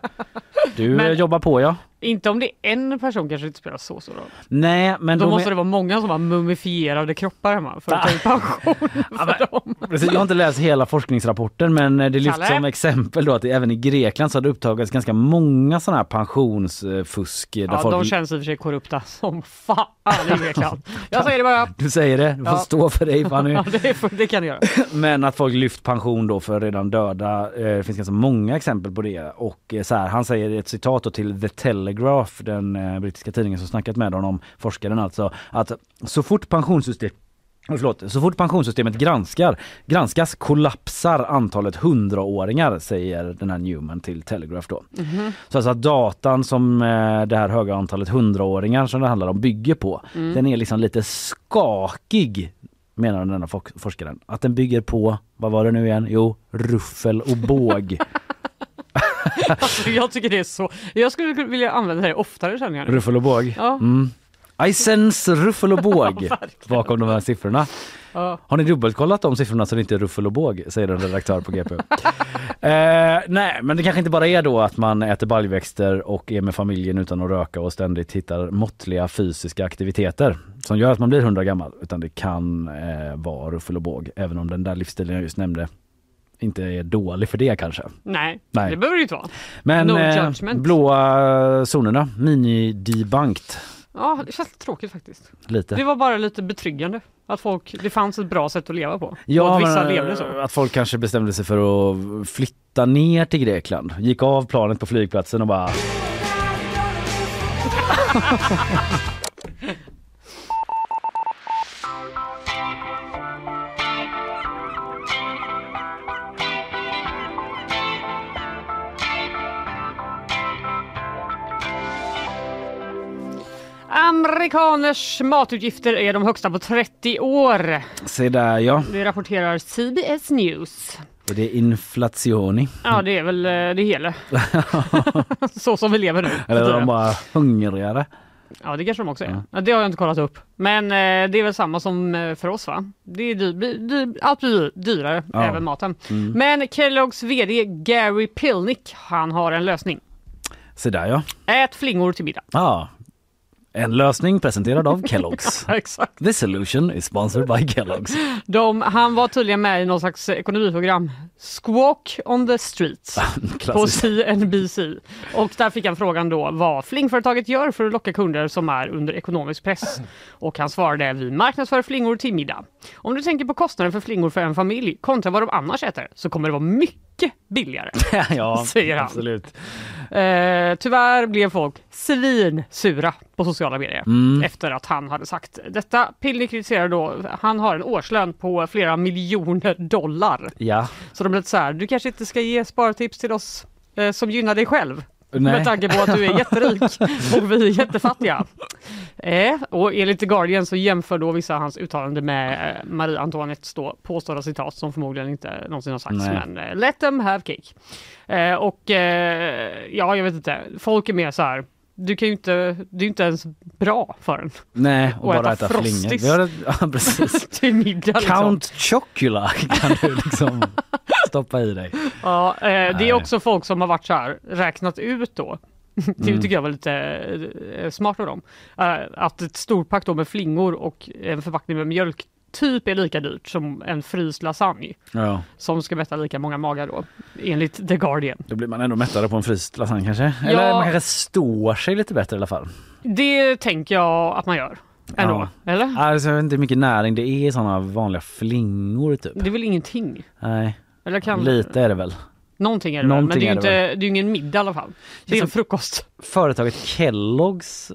Du Men- jobbar på ja. Inte om det är en person kanske det inte spelar så stor roll. Nej men Då de måste är- det vara många som har mumifierade kroppar hemma för att ta ut pension för dem. Precis, jag har inte läst hela forskningsrapporten men eh, det lyfts Kalle? som exempel då att även i Grekland så har det upptagits ganska många sådana här pensionsfusk. eh, Ja, folk... de känns i och för sig korrupta som fan i Grekland. Jag säger det bara. Du säger det, du får Ja. stå för dig Fanny. Ja, det, är, det kan du göra. Men att folk lyft pension då för redan döda. Eh, Det finns ganska många exempel på det. Och så här, han säger ett citat till The Telegraph, den eh, brittiska tidningen som snackat med honom, forskaren alltså, att så fort pensionssystem Oh, Förlåt, så fort pensionssystemet granskar, granskas kollapsar antalet hundraåringar säger den här Newman till Telegraph då. Mhm. Så alltså att datan som eh, det här höga antalet hundraåringar som det handlar om bygger på, Mm. den är liksom lite skakig menar denna fok- forskaren. Att den bygger på, vad var det nu igen? Jo, ruffel och båg. Alltså, jag tycker det är så. Jag skulle vilja använda det oftare känner jag nu. ruffel och båg. Ja. Mm. I sense ruffel och båg bakom de här siffrorna. Ja. Har ni dubbelkollat de siffrorna så det inte är ruffel och båg, säger en redaktör på GP. eh, nej, men det kanske inte bara är då att man äter baljväxter och är med familjen utan att röka och ständigt hittar måttliga fysiska aktiviteter som gör att man blir 100 gammal, utan det kan eh, vara ruffel och båg, även om den där livsstilen jag just nämnde inte är dålig för det kanske. Nej, Nej. det behöver det inte vara. Men no eh, blåa zonerna, mini-debunked Ja, det känns tråkigt faktiskt. lite. Det var bara lite betryggande att folk, det fanns ett bra sätt att leva på. och Ja, att vissa men, levde så. att folk kanske bestämde sig för att flytta ner till Grekland. Gick av planet på flygplatsen och bara Amerikaners matutgifter är de högsta på 30 år. se där ja. Det rapporterar CBS News. Är det inflationi? Ja, det är väl eh, det hela. så som vi lever nu. Eller är de bara hungrigare? Ja, det kanske de också är. Ja, det har jag inte kollat upp. Men eh, det är väl samma som eh, för oss va? Det är dy- blir- dy- allt blir dy- dyrare, Ja. även maten. Mm. Men Kelloggs VD Gary Pilnick, han har en lösning. Se där ja. Ät flingor till middag. Ja. En lösning presenterad av Kellogg's. Exakt. This solution is sponsored by Kellogg's. De, han var tydligen med i någon slags ekonomiprogram, Squawk on the Streets, på. CNBC. Och där fick han frågan då vad flingföretaget gör för att locka kunder som är under ekonomisk press. Och han svarade, vi marknadsför flingor till middag. Om du tänker på kostnaden för flingor för en familj kontra vad de annars äter så kommer det vara mycket billigare. ja, säger han. absolut. Eh, tyvärr blev folk svinsura på sociala medier Mm. efter att han hade sagt detta. Pilny kritiserar då, han har en årslön på flera miljoner dollar. Ja. Så de blev lite så här, du kanske inte ska ge spartips till oss eh, som gynnar dig själv. Nej. Med tanke på att du är jätterik och vi är jättefattiga. Eh, och enligt The Guardian så jämför då vissa hans uttalande med eh, Marie Antoinettes då påstådda citat som förmodligen inte någonsin har sagts. Nej. Men eh, let them have cake. Eh, och eh, ja, jag vet inte. Folk är mer så här. Du kan ju inte, det är ju inte ens bra för en. Nej, och, Och bara äta äta flingor. Ja, precis. till middag. Liksom. Count Chocula kan du liksom stoppa i dig. Ja, eh, det är också folk som har varit så här, räknat ut då. Det Mm. tycker jag var lite eh, smart av dem. Eh, att ett storpack då med flingor och en förpackning med mjölk typ är lika dyrt som en fryst lasagne. Ja. Som ska mätta lika många magar då, enligt The Guardian. Då blir man ändå mättare på en fryst lasagne kanske. Eller Ja. man kanske står sig lite bättre i alla fall. Det tänker jag att man gör. Ändå, eller? Alltså, jag vet inte hur mycket näring det är i sådana vanliga flingor typ. Det är väl ingenting? Nej, Eller kan... lite är det väl. Någonting är det väl, men Någonting det är ju inte, det det är ingen middag i alla fall. Det är en frukost. Företaget Kellogg's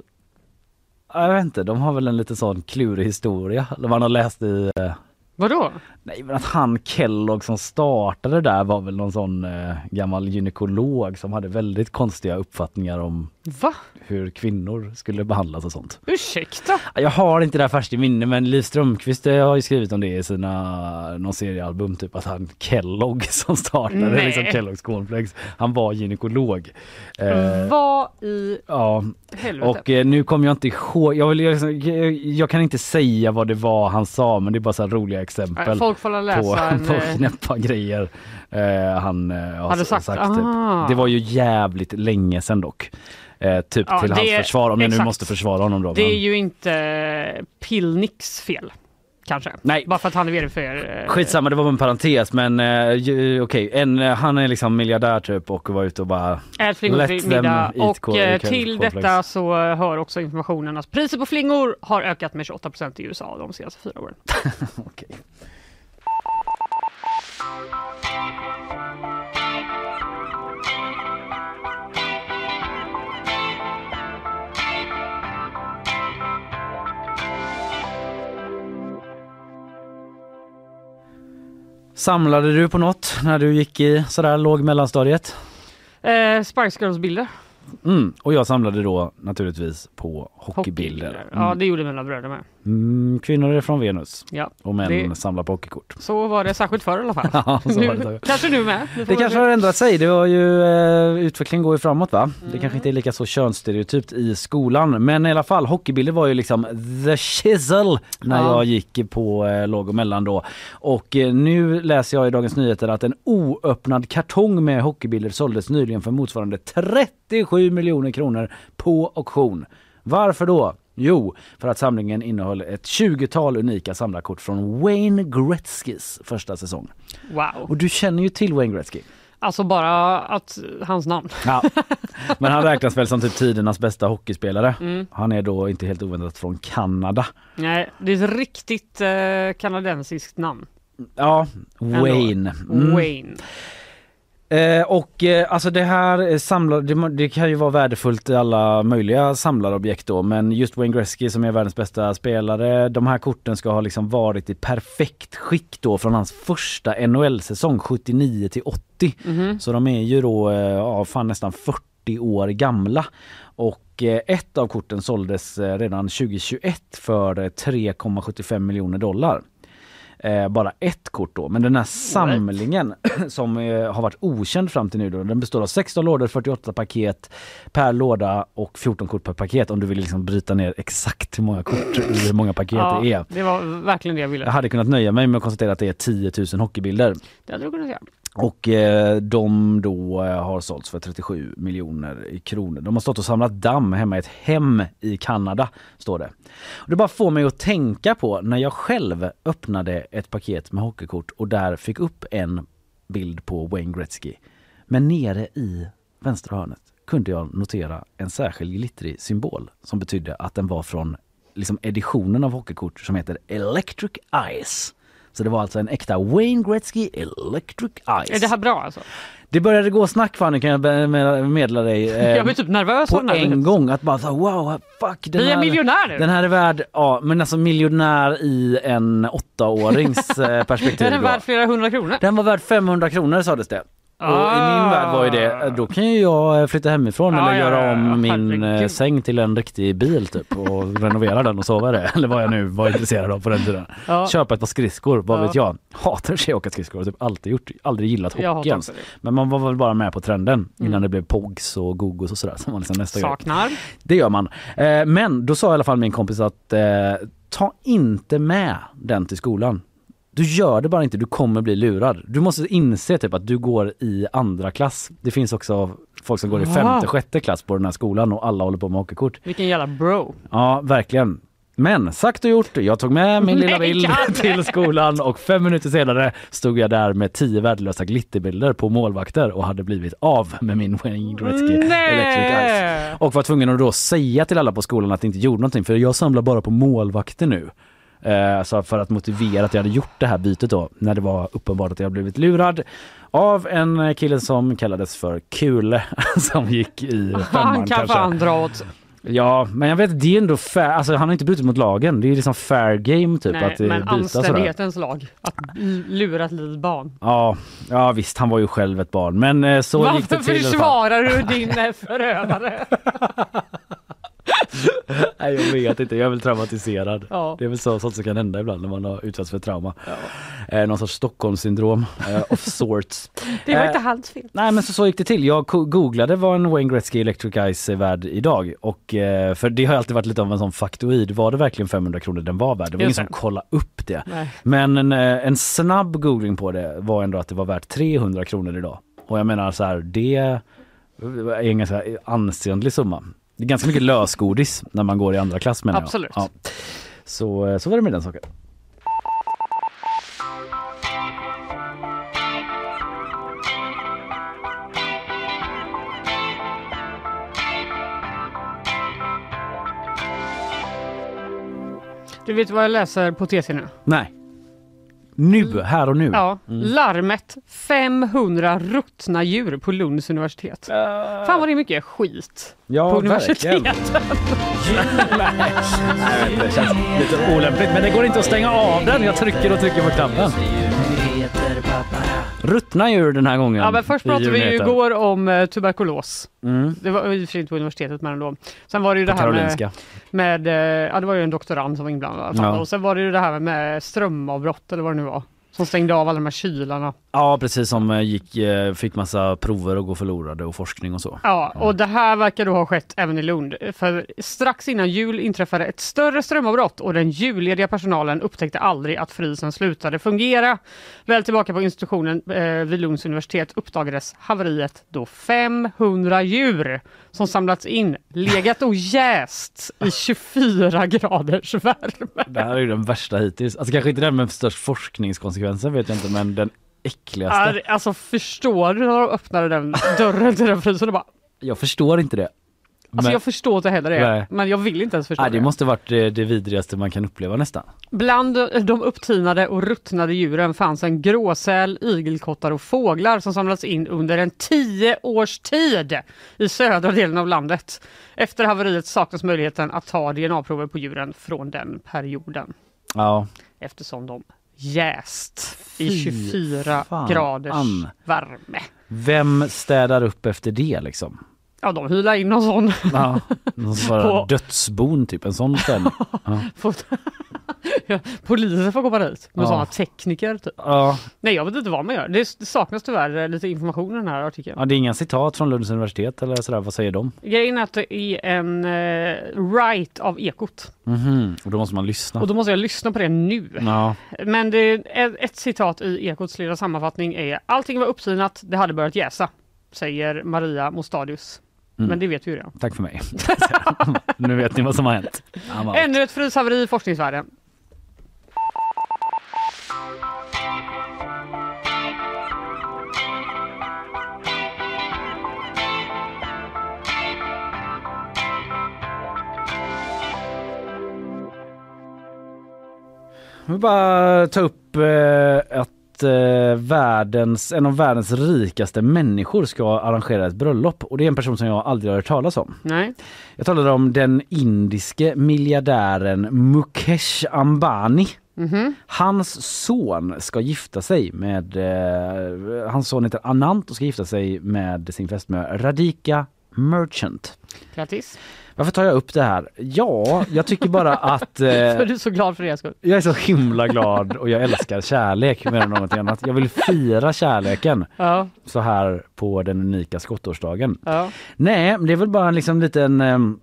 jag vet inte, de har väl en lite sån klurig historia. Man har läst i... eh, Vadå? Nej men att han Kellogg som startade där var väl någon sån eh, gammal gynekolog som hade väldigt konstiga uppfattningar om Va? hur kvinnor skulle behandlas och sånt. Ursäkta? Jag har inte det här färskt i minne men Liv Strömquist eh, har ju skrivit om det i sina någon seriealbum typ att han Kellogg som startade Nej. liksom Kellogg's Cornflakes. Han var gynekolog. Eh, Vad i Ja, helvete? och eh, nu kommer jag inte ihåg, jag, vill, jag, jag kan inte säga vad det var han sa men det är bara så roliga exempel Nej, folk får läsa på, en, på eh, knäppa grejer eh, han eh, har Hade s- sagt, typ. Det var ju jävligt länge sedan dock. Eh, typ Ja, till hans försvar, om jag nu exakt. måste försvara honom då. Det men- är ju inte Pilniks fel. Kanske. Nej. Bara för att han är vd för... eh, Skitsamma, det var bara en parentes men eh, okej, en, eh, han är liksom miljardär typ och var ute och bara Ät flingor till och eh, till detta så eh, hör också informationen att priset på flingor har ökat med 28 i USA de senaste fyra åren. Okej. Samlade du på något när du gick i sådär låg mellanstadiet? Eh, Spice Girls-bilder. Mm. Och jag samlade då naturligtvis på hockeybilder. Ja, Mm. det gjorde mina bröder med. Mm, kvinnor är från Venus Ja, och män det- samlar på hockeykort. Så var det särskilt förr i alla fall. Ja, nu, kanske nu med. Det kanske har ändrat sig. Det var ju, eh, utvecklingen går ju framåt va? Det kanske inte är lika så könsstereotypt i skolan. Men i alla fall, hockeybilder var ju liksom the chisel när Ja. jag gick på eh, låg och mellan då. Och eh, nu läser jag i Dagens Nyheter att en oöppnad kartong med hockeybilder såldes nyligen för motsvarande 37 miljoner kronor på auktion. Varför då? Jo, för att samlingen innehöll ett 20-tal unika samlarkort från Wayne Gretzkys första säsong. Wow. Och du känner ju till Wayne Gretzky. Alltså bara att hans namn. Ja. Men han räknas väl som typ tidernas bästa hockeyspelare. Mm. Han är då inte helt oväntat från Kanada. Nej, det är ett riktigt eh, kanadensiskt namn. Ja. Wayne. Mm. Wayne. Eh, och eh, alltså det här eh, samlar, det, det kan ju vara värdefullt i alla möjliga samlarobjekt då men just Wayne Gretzky som är världens bästa spelare, de här korten ska ha liksom varit i perfekt skick då från hans första NHL-säsong 79 till 80. Mhm. Så de är ju då eh, ja, fan nästan 40 år gamla. Och ett av korten såldes redan 2021 för eh, 3,75 miljoner dollar. Eh, bara ett kort då, men den här samlingen som eh, har varit okänd fram till nu då, den består av 16 lådor, 48 paket per låda och 14 kort per paket om du vill liksom bryta ner exakt hur många kort, hur många paket Ja, det är. det var verkligen det jag ville. Jag hade kunnat nöja mig med att konstatera att det är 10 000 hockeybilder. Det hade du kunnat säga. Och eh, de då eh, har sålts för 37 miljoner kronor. De har stått och samlat damm hemma i ett hem i Kanada, står det. Och det bara får mig att tänka på när jag själv öppnade ett paket med hockeykort och där fick upp en bild på Wayne Gretzky. Men nere i vänstra hörnet kunde jag notera en särskild glittrig symbol som betydde att den var från liksom editionen av hockeykort som heter Electric Ice. Så det var alltså en äkta Wayne Gretzky Electric Ice. Är det här bra alltså? Det började gå snack Fanny kan jag meddela dig. eh, Jag blir typ nervös på en gång att bara så, wow, fuck. Den Vi är här, miljonär nu. Den här är värd, ja men alltså miljonär i en åttaårings eh, perspektiv. Är den då. värd flera hundra kronor? Den var värd 500 kronor sades det. Och i Ah. min värld var ju det, eh, då kan ju jag eh, flytta hemifrån Ja, eller göra ja, om ja, min eh, herregud. säng till en riktig bil typ och renovera den och sova i det. Eller vad jag nu var intresserad av på den tiden. Köpa ett par skridskor, vad vet jag. Hatar att åka skridskor, typ alltid gjort, aldrig gillat hockey ens. Men man var väl bara med på trenden innan Mm. det blev Pogs och Gogos och sådär som var liksom nästa grej. Saknar. Det gör man. Eh, men då sa i alla fall min kompis att eh, ta inte med den till skolan. Du gör det bara inte, du kommer bli lurad. Du måste inse typ att du går i andra klass. Det finns också folk som går i femte, sjätte klass på den här skolan och alla håller på med hockeykort. Vilken jävla bro. Ja, verkligen. Men sagt och gjort, jag tog med min lilla bild till skolan och fem minuter senare stod jag där med tio värdelösa glitterbilder på målvakter och hade blivit av med min Wayne Gretzky! Electric Ice. Och var tvungen att då säga till alla på skolan att det inte gjorde någonting för jag samlar bara på målvakter nu. Eh, Så för att motivera att jag hade gjort det här bytet då när det var uppenbart att jag blivit lurad av en kille som kallades för Kule som gick i femman Han kan kanske. fan dra åt Ja, men jag vet det är ändå fair, alltså han har inte brutit mot lagen. Det är liksom fair game typ Nej, att eh, men byta sådär. anständighetens lag. Att lura ett litet barn. Ja, ja visst han var ju själv ett barn men eh, så gick det Varför till. fall. försvarar du din förövare? Nej jag vet inte, jag är väl traumatiserad. Ja. Det är väl så, sånt som kan hända ibland när man har utsatts för trauma. Eh, någon sorts Stockholmssyndrom eh, of sorts. Det var Eh, inte hans fel. Nej men så, så gick det till. Jag googlade vad en Wayne Gretzky Electric Eyes är värd idag och eh, för det har alltid varit lite av en sån faktoid. Var det verkligen 500 kronor den var värd? Det var ingen som kollade upp det. Nej. Men en, eh, en snabb googling på det var ändå att det var värt 300 kronor idag. Och jag menar så här, det är en ganska ansenlig summa. Det är ganska mycket lösgodis när man går i andra klass menar Absolut. jag. Ja. Så, eh, så var det med den saken. Du vet vad jag läser på TC nu? Nej. Nu, här och nu. Ja, Mm. larmet 500 ruttna djur på Lunds universitet. Fan vad det är mycket skit Ja, på universiteten. Det känns lite olämpligt men det går inte att stänga av den. Jag trycker och trycker på knappen. Ruttna djur den här gången. Ja, men först pratade vi ju igår om eh, tuberkulos. Mm. Det var i och för sig inte på universitetet men ändå. Sen var det ju På det här med, med, eh, ja det var ju en doktorand som var inblandad. Ja. Och sen var det ju det här med strömavbrott eller vad det nu var. Som stängde av alla de här kylarna. Ja precis som eh, gick, eh, fick massa prover att gå förlorade och forskning och så. Ja, och det här verkar då ha skett även i Lund. För strax innan jul inträffade ett större strömavbrott och den jullediga personalen upptäckte aldrig att frysen slutade fungera. Väl tillbaka på institutionen eh, vid Lunds universitet uppdagades haveriet då 500 djur som samlats in legat och jäst i 24 graders värme. Det här är ju den värsta hittills. Alltså kanske inte den med störst forskningskonsekvenser vet jag inte men den äckligaste. Alltså förstår du när de öppnade den dörren till den frysen och bara Jag förstår inte det. Alltså Men- jag förstår inte heller det, Nej. men jag vill inte ens förstå Nej, det det. måste varit det, det vidrigaste man kan uppleva nästan. Bland de upptinade och ruttnade djuren fanns en gråsäl, igelkottar och fåglar som samlats in under en tio års tid i södra delen av landet. Efter haveriet saknas möjligheten att ta DNA-prover på djuren från den perioden Ja. eftersom de jäst i Fy 24 fan. graders värme. Vem städar upp efter det liksom? Ja, de hylar in någon sån. Ja, någon sån På- dödsbon typ, en sån ställning. Ja. Ja, Polisen får komma dit med Ja. sådana tekniker. Typ. Ja. Nej, jag vet inte vad man gör. Det, saknas tyvärr eh, lite information i den här artikeln. ja, det är inga citat från Lunds universitet eller sådär, vad säger de? Grejen är att det är en eh, right av Ekot. Mhm, och då måste man lyssna. Och då måste jag lyssna på det nu. Ja, Men det, ett, ett citat i Ekots lilla sammanfattning är Allting var upptinat, det hade börjat jäsa. Säger Maria Mostadius. Mm. Men det vet vi ju redan. tack för mig. nu vet ni vad som har hänt. Ännu ett fryshaveri i forskningsvärlden. Jag vill bara ta upp eh, att eh, världens, en av världens rikaste människor ska arrangera ett bröllop och det är en person som jag aldrig har hört talas om. Nej. Jag talade om den indiske miljardären Mukesh Ambani. Mhm. Hans son ska gifta sig med, eh, hans son heter Anant och ska gifta sig med sin fästmö Radhika Merchant. Grattis. Varför tar jag upp det här? Ja, jag tycker bara att... Eh, För du är så glad för deras skull. jag är så himla glad och jag älskar kärlek mer än något annat. Jag vill fira kärleken Ja. så här på den unika skottårsdagen. Ja. Nej, det är väl bara en liksom liten um,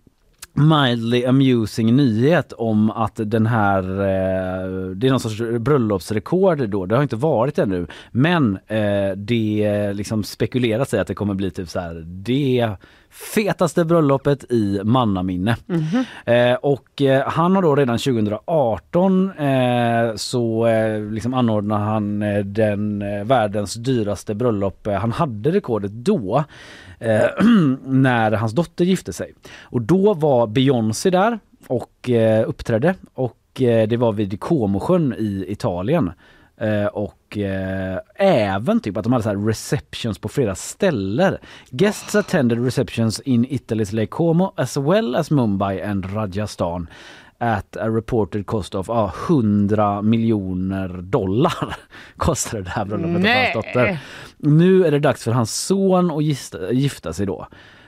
mildly amusing nyhet om att den här, eh, det är någon sorts bröllopsrekord då, det har inte varit ännu. Men eh, det liksom spekuleras i att det kommer bli typ så här det fetaste bröllopet i mannaminne. Eh, och eh, han har då redan 2018 eh, så eh, liksom anordnade han eh, den eh, världens dyraste bröllop. Eh, han hade rekordet då eh, när hans dotter gifte sig. Och då var Beyoncé där och eh, uppträdde och eh, det var vid Comosjön i Italien. Eh, och eh, även typ att de hade så här receptions på flera ställen. Guests attended receptions in Italy's Lake Como as well as Mumbai and Rajasthan at a reported cost of ah, 100 miljoner dollar kostade det här bröllopet Nej. hans dotter. Nu är det dags för hans son att gifta, gifta sig då.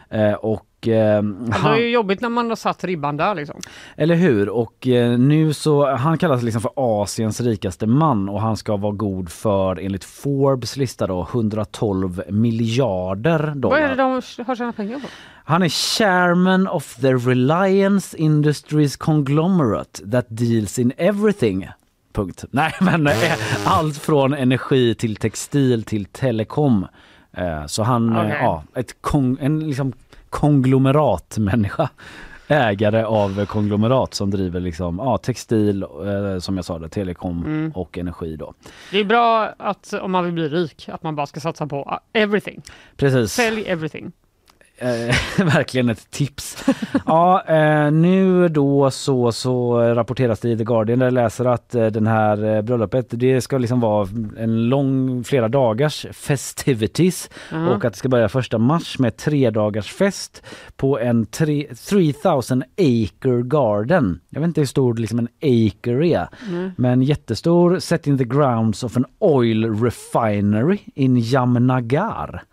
Eh, och eh, Ja, det är han, ju jobbigt när man har satt ribban där liksom. eller hur? Och eh, nu så, han kallas liksom för Asiens rikaste man och han ska vara god för enligt Forbes lista då 112 miljarder dollar. Vad är det de har tjänat pengar på? Han är chairman of the Reliance Industries conglomerate that deals in everything. Punkt. Nej men eh, allt från energi till textil till telekom. Eh, Så han, eh, Okej. ja, ett en liksom konglomeratmänniska. Ägare av konglomerat som driver liksom, ja, textil, eh, som jag sa det, telekom Mm. och energi då. Det är bra att om man vill bli rik, att man bara ska satsa på uh, everything. Precis. Sälj everything. Eh, verkligen ett tips. ja, eh, nu då så, så rapporteras det i The Guardian där jag läser att eh, den här eh, bröllopet det ska liksom vara en lång, flera dagars festivities Mhm. och att det ska börja första mars med tre dagars fest på en tre, 3000 acre garden. Jag vet inte hur stor liksom en acre är, Mm. men jättestor set in the grounds of an oil refinery in Jamnagar.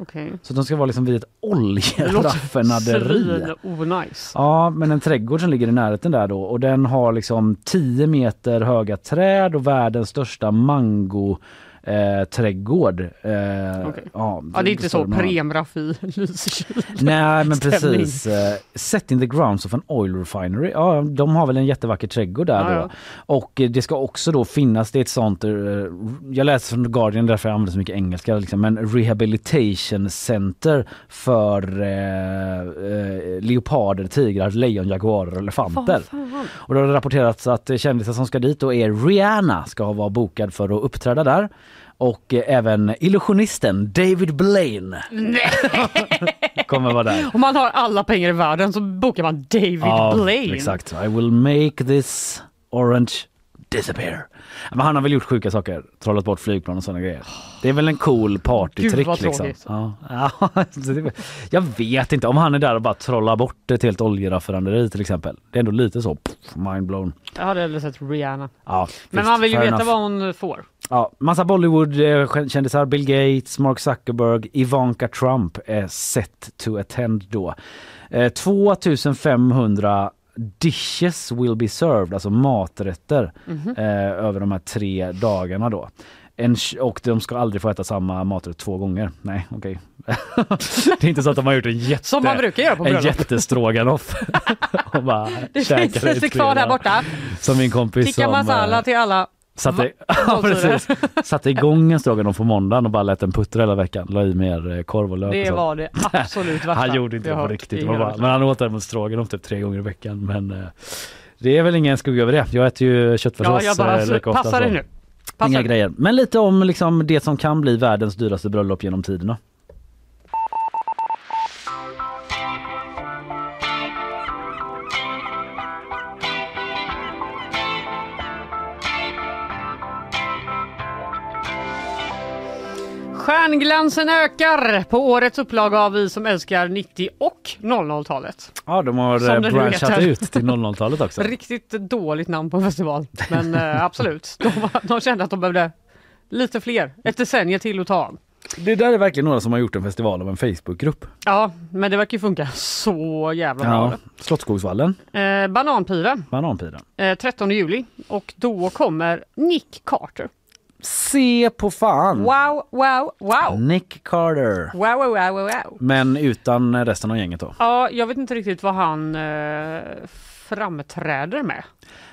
Okej. Så de ska vara liksom vid ett oljeraffinaderi. onajs. Ja, men en trädgård som ligger i närheten där då och den har liksom 10 meter höga träd och världens största mango eh, trädgård. Eh, Okej. ja, Ja, det är inte så. Premraff i Lysekil. Nej men Stämning. precis. Eh, set in the grounds of an oil refinery. Ja, de har väl en jättevacker trädgård där Ja, då. ja. Och det ska också då finnas, det är ett sånt, eh, jag läser från The Guardian därför jag använder så mycket engelska, liksom, men rehabilitation center för eh, eh, leoparder, tigrar, lejon, jaguarer och elefanter. Och då har det rapporterats att kändisar som ska dit då är Rihanna ska vara bokad för att uppträda där. Och eh, även illusionisten David Blaine kommer vara där. Om man har alla pengar i världen så bokar man David Ja, Blaine. Exakt. I will make this orange disappear. Men han har väl gjort sjuka saker. Trollat bort flygplan och sådana grejer. Det är väl en cool Gud, partytrick vad liksom. Ja. Jag vet inte om han är där och bara trollar bort ett helt oljeraffinaderi till exempel. Det är ändå lite så pff, mind blown. Jag hade hellre sett Rihanna. Ja, Men visst, man vill ju veta enough. vad hon får. Ja, massa Bollywood-kändisar, Bill Gates, Mark Zuckerberg, Ivanka Trump är set to attend då. Eh, 2500 dishes will be served, alltså maträtter, Mhm. eh, över de här tre dagarna då. En, och de ska aldrig få äta samma maträtt två gånger. Nej, okej. det är inte så att de har gjort en jätte... Som man brukar göra på En jättestroganoff. och bara Det finns lite kvar där borta. Som min kompis Tikka som... masala eh, till alla. Satte, ja, precis. Satte igång en stroganoff på måndagen och bara lät den puttra hela veckan. La i mer eh, korv och lök. och Det så. var det absolut värsta Han gjorde inte det på riktigt. bara, men han åt däremot stroganoff typ tre gånger i veckan. Men eh, det är väl ingen skugga över det. Jag äter ju köttfärssås Ja, bara, eh, lika ofta. passa dig nu. Passa Inga grejer. Men lite om liksom, det som kan bli världens dyraste bröllop genom tiderna. Stjärnglansen ökar på årets upplaga av Vi som älskar 90 och 00-talet. Ja, de har eh, branchat heter. ut till 00-talet också. Riktigt dåligt namn på en festival. Men eh, absolut, de, de kände att de behövde lite fler. Ett decennium till att ta av. Det där är verkligen några som har gjort en festival av en Facebookgrupp. Ja, men det verkar ju funka så jävla Ja, bra. Slottsskogsvallen, Eh, Bananpira, Bananpiren. eh, 13 juli. Och då kommer Nick Carter. Se på fan! Wow, wow, wow! Nick Carter. Wow, wow, wow, wow, wow. Men utan resten av gänget då? Ja, jag vet inte riktigt vad han eh, framträder med.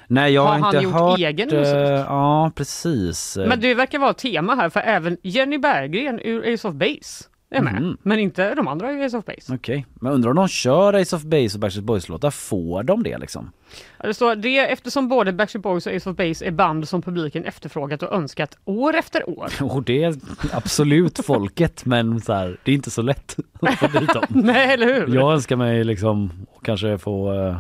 Nej jag har, Har inte gjort hört... egen eh, musik? ja precis. Men det verkar vara tema här för även Jenny Berggren ur Ace of Base är med. Mhm. Men inte de andra i Ace of Base. Okej, men undrar om de kör Ace of Base och Backstreet Boys låtar, får de det liksom? Det står det eftersom både Backstreet Boys och Ace of Base är band som publiken efterfrågat och önskat år efter år. Och det är absolut folket men så här, det är inte så lätt att få dit dem. Nej, eller hur? Jag önskar mig liksom kanske få eh,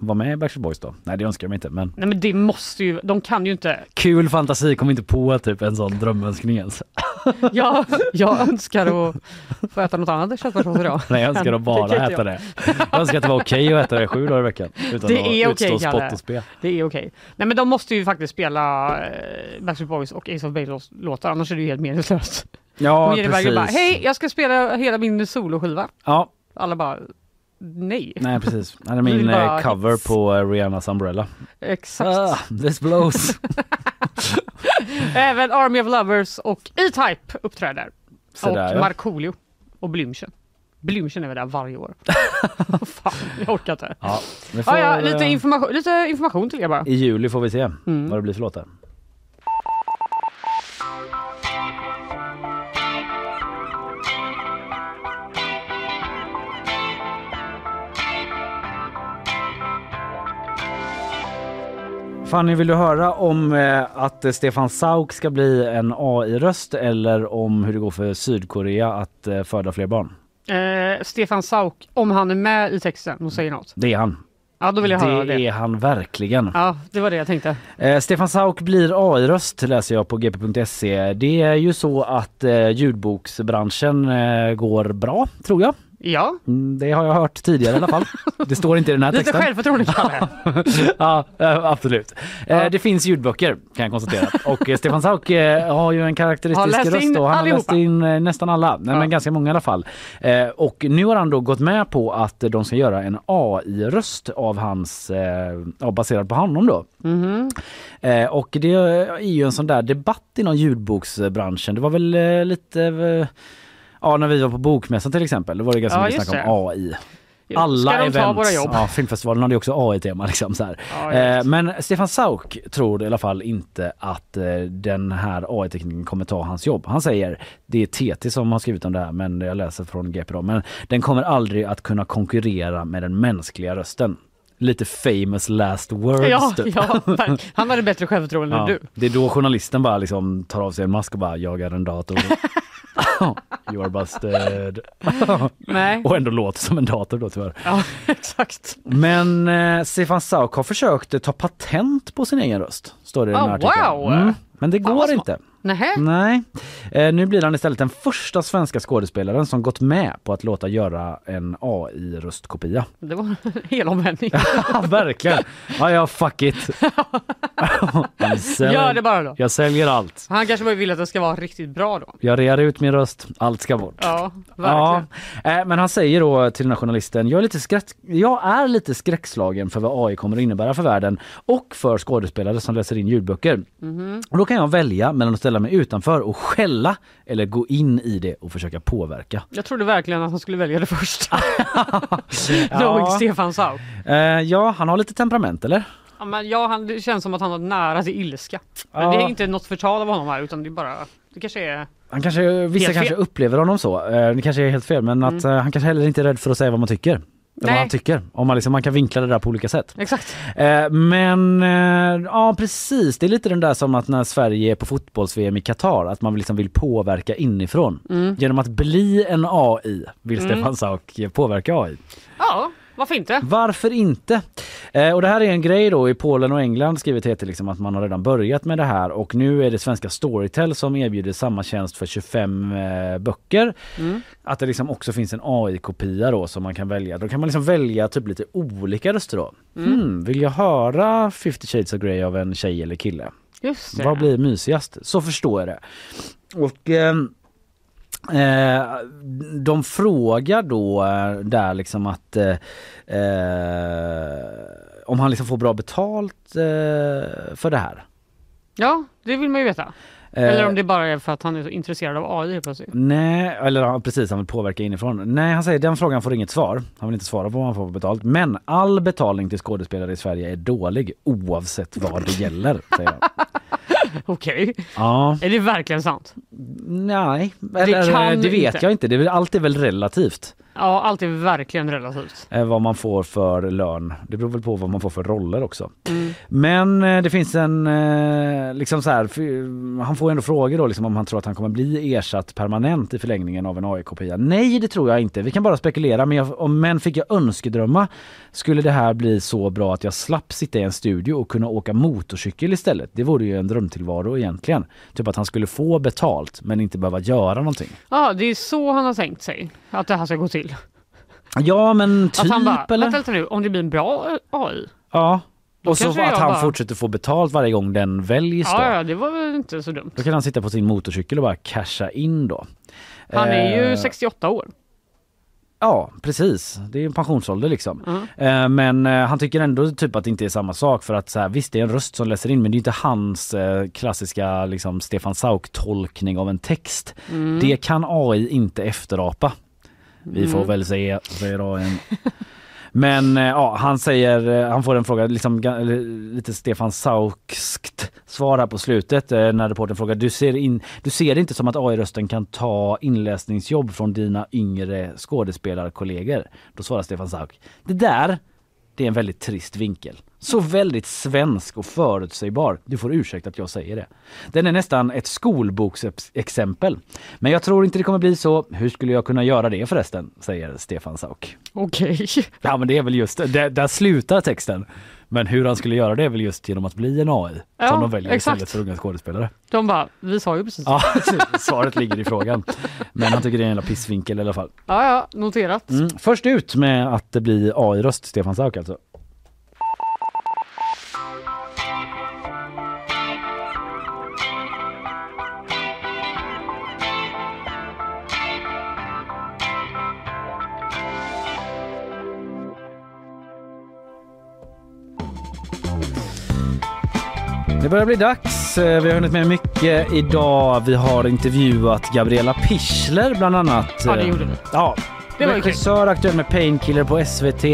vara med i Backstreet Boys då? Nej det önskar jag mig inte men Nej men det måste ju, de kan ju inte. kul fantasi kom inte på typ en sån drömönskning ens. Jag, jag önskar att få äta något annat köttfärssås idag. Nej jag önskar att bara inte äta det. Jag önskar att det var okej att äta det sju dagar i veckan. Utan Det är okej utstå Kalle. och spe. Det är okej. Nej men de måste ju faktiskt spela eh, Backstreet Boys och Ace of Base låtar annars är det ju helt meningslöst. Ja och bara, precis. hej jag ska spela hela min soloskiva. Ja, Alla bara, nej. nej precis. Det är min bara eh, cover hits. på eh, Rihannas Umbrella. Exakt. Ah, this blows. Även Army of Lovers och E-Type uppträder. Så och ja. Markoolio och Blümchen. Blümchen är väl där varje år. Fan, jag orkar inte. Ja, får, Ah, ja, lite, eh, information, lite information till er bara. I juli får vi se Mm. vad det blir för låtar. Fanny, vill du höra om eh, att Stefan Sauk ska bli en AI-röst eller om hur det går för Sydkorea att eh, föda fler barn? Eh, Stefan Sauk, om han är med i texten och säger något. Det är han. Ja, då vill jag höra det det. är han verkligen. Ja, det var det jag tänkte. Eh, Stefan Sauk blir AI-röst läser jag på gp.se. Det är ju så att eh, ljudboksbranschen eh, går bra, tror jag. Ja, Mm, det har jag hört tidigare i alla fall. Det står inte i den här lite texten. självförtroende Kalle. ja, eh, absolut. Eh, Det finns ljudböcker kan jag konstatera. Och eh, Stefan Sauk har ju en karaktäristisk röst. in Och han har läst allihopa. in nästan alla, Nej, Ja. men ganska många i alla fall. Och nu har han då gått med på att de ska göra en AI-röst av hans, ja, baserad på honom då. Mhm. Eh, och det är ju en sån där debatt inom ljudboksbranschen. Det var väl lite Ja när vi var på bokmässan till exempel, då var det ganska Ja, mycket snack det. om AI. Ja, Alla ska de ta events, våra jobb? ja filmfestivalen hade ju också AI-tema liksom så. Ja, eh, men Stefan Sauk tror i alla fall inte att eh, den här AI-tekniken kommer ta hans jobb. Han säger, det är TT som har skrivit om det här men jag läser från GP då, men den kommer aldrig att kunna konkurrera med den mänskliga rösten. Lite famous last words Ja, typ. ja, han hade bättre självförtroende än Ja, du. det är då journalisten bara liksom tar av sig en mask och bara jag är en dator. you are busted. Nej. och ändå låter som en dator då tyvärr. Ja, exakt. Men eh, Stefan Sauk har försökt ta patent på sin egen röst. Står det i den här Oh, artikeln. wow! Mm, men det går inte. Nähä? Nej. Eh, nu blir han istället den första svenska skådespelaren som gått med på att låta göra en AI-röstkopia. Det var en hel omvändning. Ja, verkligen. Ja, ja, fuck it. Säljer- Gör det bara då. Jag säljer allt. Han kanske bara vill att det ska vara riktigt bra då. Jag rear ut min röst, allt ska bort. Ja, Ja, verkligen. eh, men han säger då till den här journalisten, jag är, lite skräck, jag är lite skräckslagen för vad AI kommer att innebära för världen och för skådespelare som läser in ljudböcker. Mhm. Och då kan jag välja mellan att ställa mig utanför och skälla eller gå in i det och försöka påverka. Jag trodde verkligen att han skulle välja det först. Knowing Stefan Sauk. Eh, ja, han har lite temperament eller? Ja, men ja, han, det känns som att han har nära till ilska. Men Ja. det är inte något förtal av honom här utan det är bara, det kanske är... Han kanske, vissa Helt kanske fel. upplever honom så. Eh, det kanske är helt fel men att eh, han kanske heller inte är rädd för att säga vad man tycker. Eller vad Nej. han tycker. Om man, liksom, man kan vinkla det där på olika sätt. Exakt. Eh, men eh, ja precis, det är lite den där som att när Sverige är på fotbolls-VM i Qatar, att man liksom vill påverka inifrån. Mm. Genom att bli en AI vill Mm. Stefan Sauk påverka AI. Ja, varför inte? Varför inte? Eh, och det här är en grej då i Polen och England skriver TT liksom att man har redan börjat med det här och nu är det svenska Storytel som erbjuder samma tjänst för 25 eh, böcker. Mm. Att det liksom också finns en AI-kopia då som man kan välja. Då kan man liksom välja typ lite olika röster då. Mm. Hmm, vill jag höra 50 shades of Grey av en tjej eller kille? Just det. Vad blir mysigast? Så förstår jag det. Och ehm, Eh, de frågar då eh, där liksom att eh, eh, om han liksom får bra betalt eh, för det här. Ja, det vill man ju veta. Eh, Eller om det bara är för att han är så intresserad av AI plötsligt. Nej, eller ja, precis, han vill påverka inifrån. Nej, han säger den frågan får inget svar. Han vill inte svara på vad han får betalt. Men all betalning till skådespelare i Sverige är dålig oavsett vad det gäller, säger han. Okej. Ja. Är det verkligen sant? Nej, eller det, kan det vet inte. jag inte. Det är, allt är väl relativt. Ja, allt är verkligen relativt. eh, vad man får för lön. Det beror väl på vad man får för roller också. Mm. Men eh, det finns en, eh, liksom så här, för- han får ändå frågor då liksom om han tror att han kommer bli ersatt permanent i förlängningen av en AI-kopia. Nej det tror jag inte, vi kan bara spekulera men, jag, om, men fick jag önskedrömma skulle det här bli så bra att jag slapp sitta i en studio och kunna åka motorcykel istället. Det vore ju en drömtillvaro egentligen. Typ att han skulle få betalt men inte behöva göra någonting. Ja, det är så han har tänkt sig att det här ska gå till. Ja men typ att han bara, eller? vänta lite nu, om det blir en bra eh, AI? Ja. Då Och så att han bara- fortsätter få betalt varje gång den väljs då. Ja, ja, det var väl inte så dumt. Då kan han sitta på sin motorcykel och bara casha in då. Han är ju Eh, 68 år. Ja precis, det är en pensionsålder liksom. Mm. Eh, Men eh, han tycker ändå typ att det inte är samma sak för att så här, visst det är en röst som läser in men det är inte hans eh, klassiska liksom, Stefan Sauk tolkning av en text. Mm. Det kan AI inte efterapa. Vi får Mm. väl se, säger AI. Men eh, ja, han säger, eh, han får en fråga, liksom, lite Stefan Saukskt svar här på slutet eh, när reportern frågar du ser, in, du ser det inte som att AI-rösten kan ta inläsningsjobb från dina yngre skådespelarkollegor? Då svarar Stefan Sauk, det där det är en väldigt trist vinkel. Så väldigt svensk och förutsägbar. Du får ursäkta att jag säger det. Den är nästan ett skolboksexempel. Men jag tror inte det kommer bli så. Hur skulle jag kunna göra det förresten? Säger Stefan Sauk. Okej. Ja men det är väl just det. Där slutar texten. Men hur han skulle göra det är väl just genom att bli en AI. Ja, som de väljer exakt. istället för unga skådespelare. De bara, vi sa ju precis Ja, svaret ligger i frågan. Men han tycker det är en jävla pissvinkel i alla fall. ja, ja, noterat. Mm. Först ut med att det blir AI-röst, Stefan Sauk alltså. Det börjar bli dags. Eh, Vi har hunnit med mycket idag. Vi har intervjuat Gabriella Pichler bland annat. Ja, det gjorde vi. Ja, Det var ju kul. regissör aktuell med Painkiller på SVT.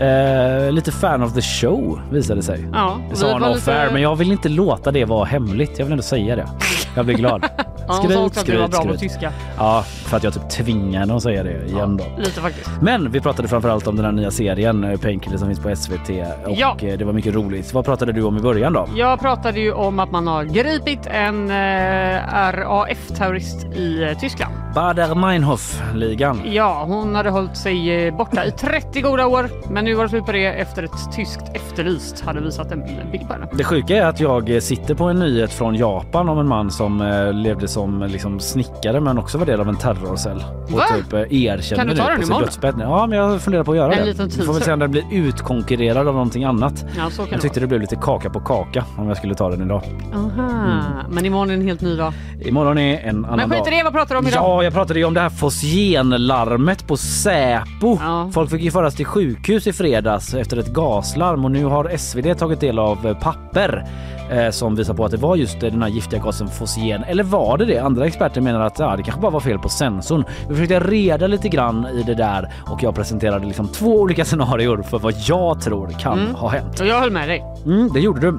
Eh, lite fan of the show visade sig. Ja, Det sa han off air, lite- men jag vill inte låta det vara hemligt. Jag vill ändå säga det. Jag blir glad. Ja, hon sa också att du var bra på tyska. Ja, för att jag typ tvingar henne att säga det igen då. Lite faktiskt. Men vi pratade framförallt om den här nya serien eh, Painkiller som finns på SVT och Ja. eh, det var mycket roligt. Vad pratade du om i början då? Jag pratade ju om att man har gripit en eh, RAF-terrorist i Tyskland. Bader Meinhof-ligan. Ja, hon hade hållit sig eh, borta i 30 goda år, men nu var det slut på det efter ett tyskt efterlyst hade visat en bild på henne. Det sjuka är att jag eh, sitter på en nyhet från Japan om en man som eh, levde som liksom snickare men också var del av en terrorcell. Och Va? typ erkände Kan du ta nu den på sitt imorgon? dödsbädd. Ja, men jag funderar på att göra En det. liten Vi får väl se om den blir utkonkurrerad av någonting annat. Ja, så kan Jag det tyckte det blev lite kaka på kaka om jag skulle ta den idag. Aha, men imorgon är en helt ny dag. Imorgon är en annan Men skit dag. i det, vad pratar du om idag? Ja, jag pratade ju om det här fosgenlarmet på Säpo. Folk fick ju föras till sjukhus i fredags efter ett gaslarm och nu har SvD tagit del av eh, papper eh, som visar på att det var just eh, den här giftiga gasen fosgen. Eller var det det? Andra experter menar att ja, det kanske bara var fel på sensorn. Vi försökte reda lite grann i det där och jag presenterade liksom två olika scenarier för vad jag tror kan Mm. ha hänt. Och jag höll med dig. Mm, det gjorde du.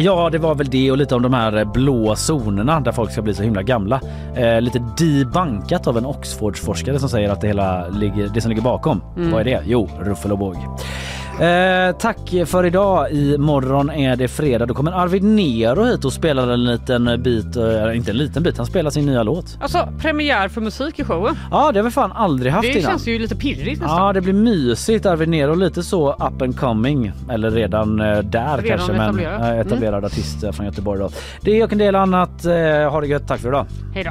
Ja, det var väl det och lite om de här blå zonerna där folk ska bli så himla gamla. Eh, lite debankat av en Oxfordsforskare som säger att det hela ligger, det som ligger bakom. Mm. Vad är det? Jo, ruffel och båg. Eh, tack för idag. Imorgon är det fredag. Då kommer Arvid Nero hit och spelar en liten bit, eh, inte en liten bit, han spelar sin nya låt. Alltså premiär för musik i showen. Ja, det har vi fan aldrig haft Det innan. känns ju lite pirrigt nästan. Ja, det blir mysigt. Arvid Nero lite så up and coming. Eller redan eh, där Redan kanske, men etablerad. eh, etablerad artist eh, från Göteborg då. Det och en del annat. Eh, ha det gött. Tack för idag. Hej då.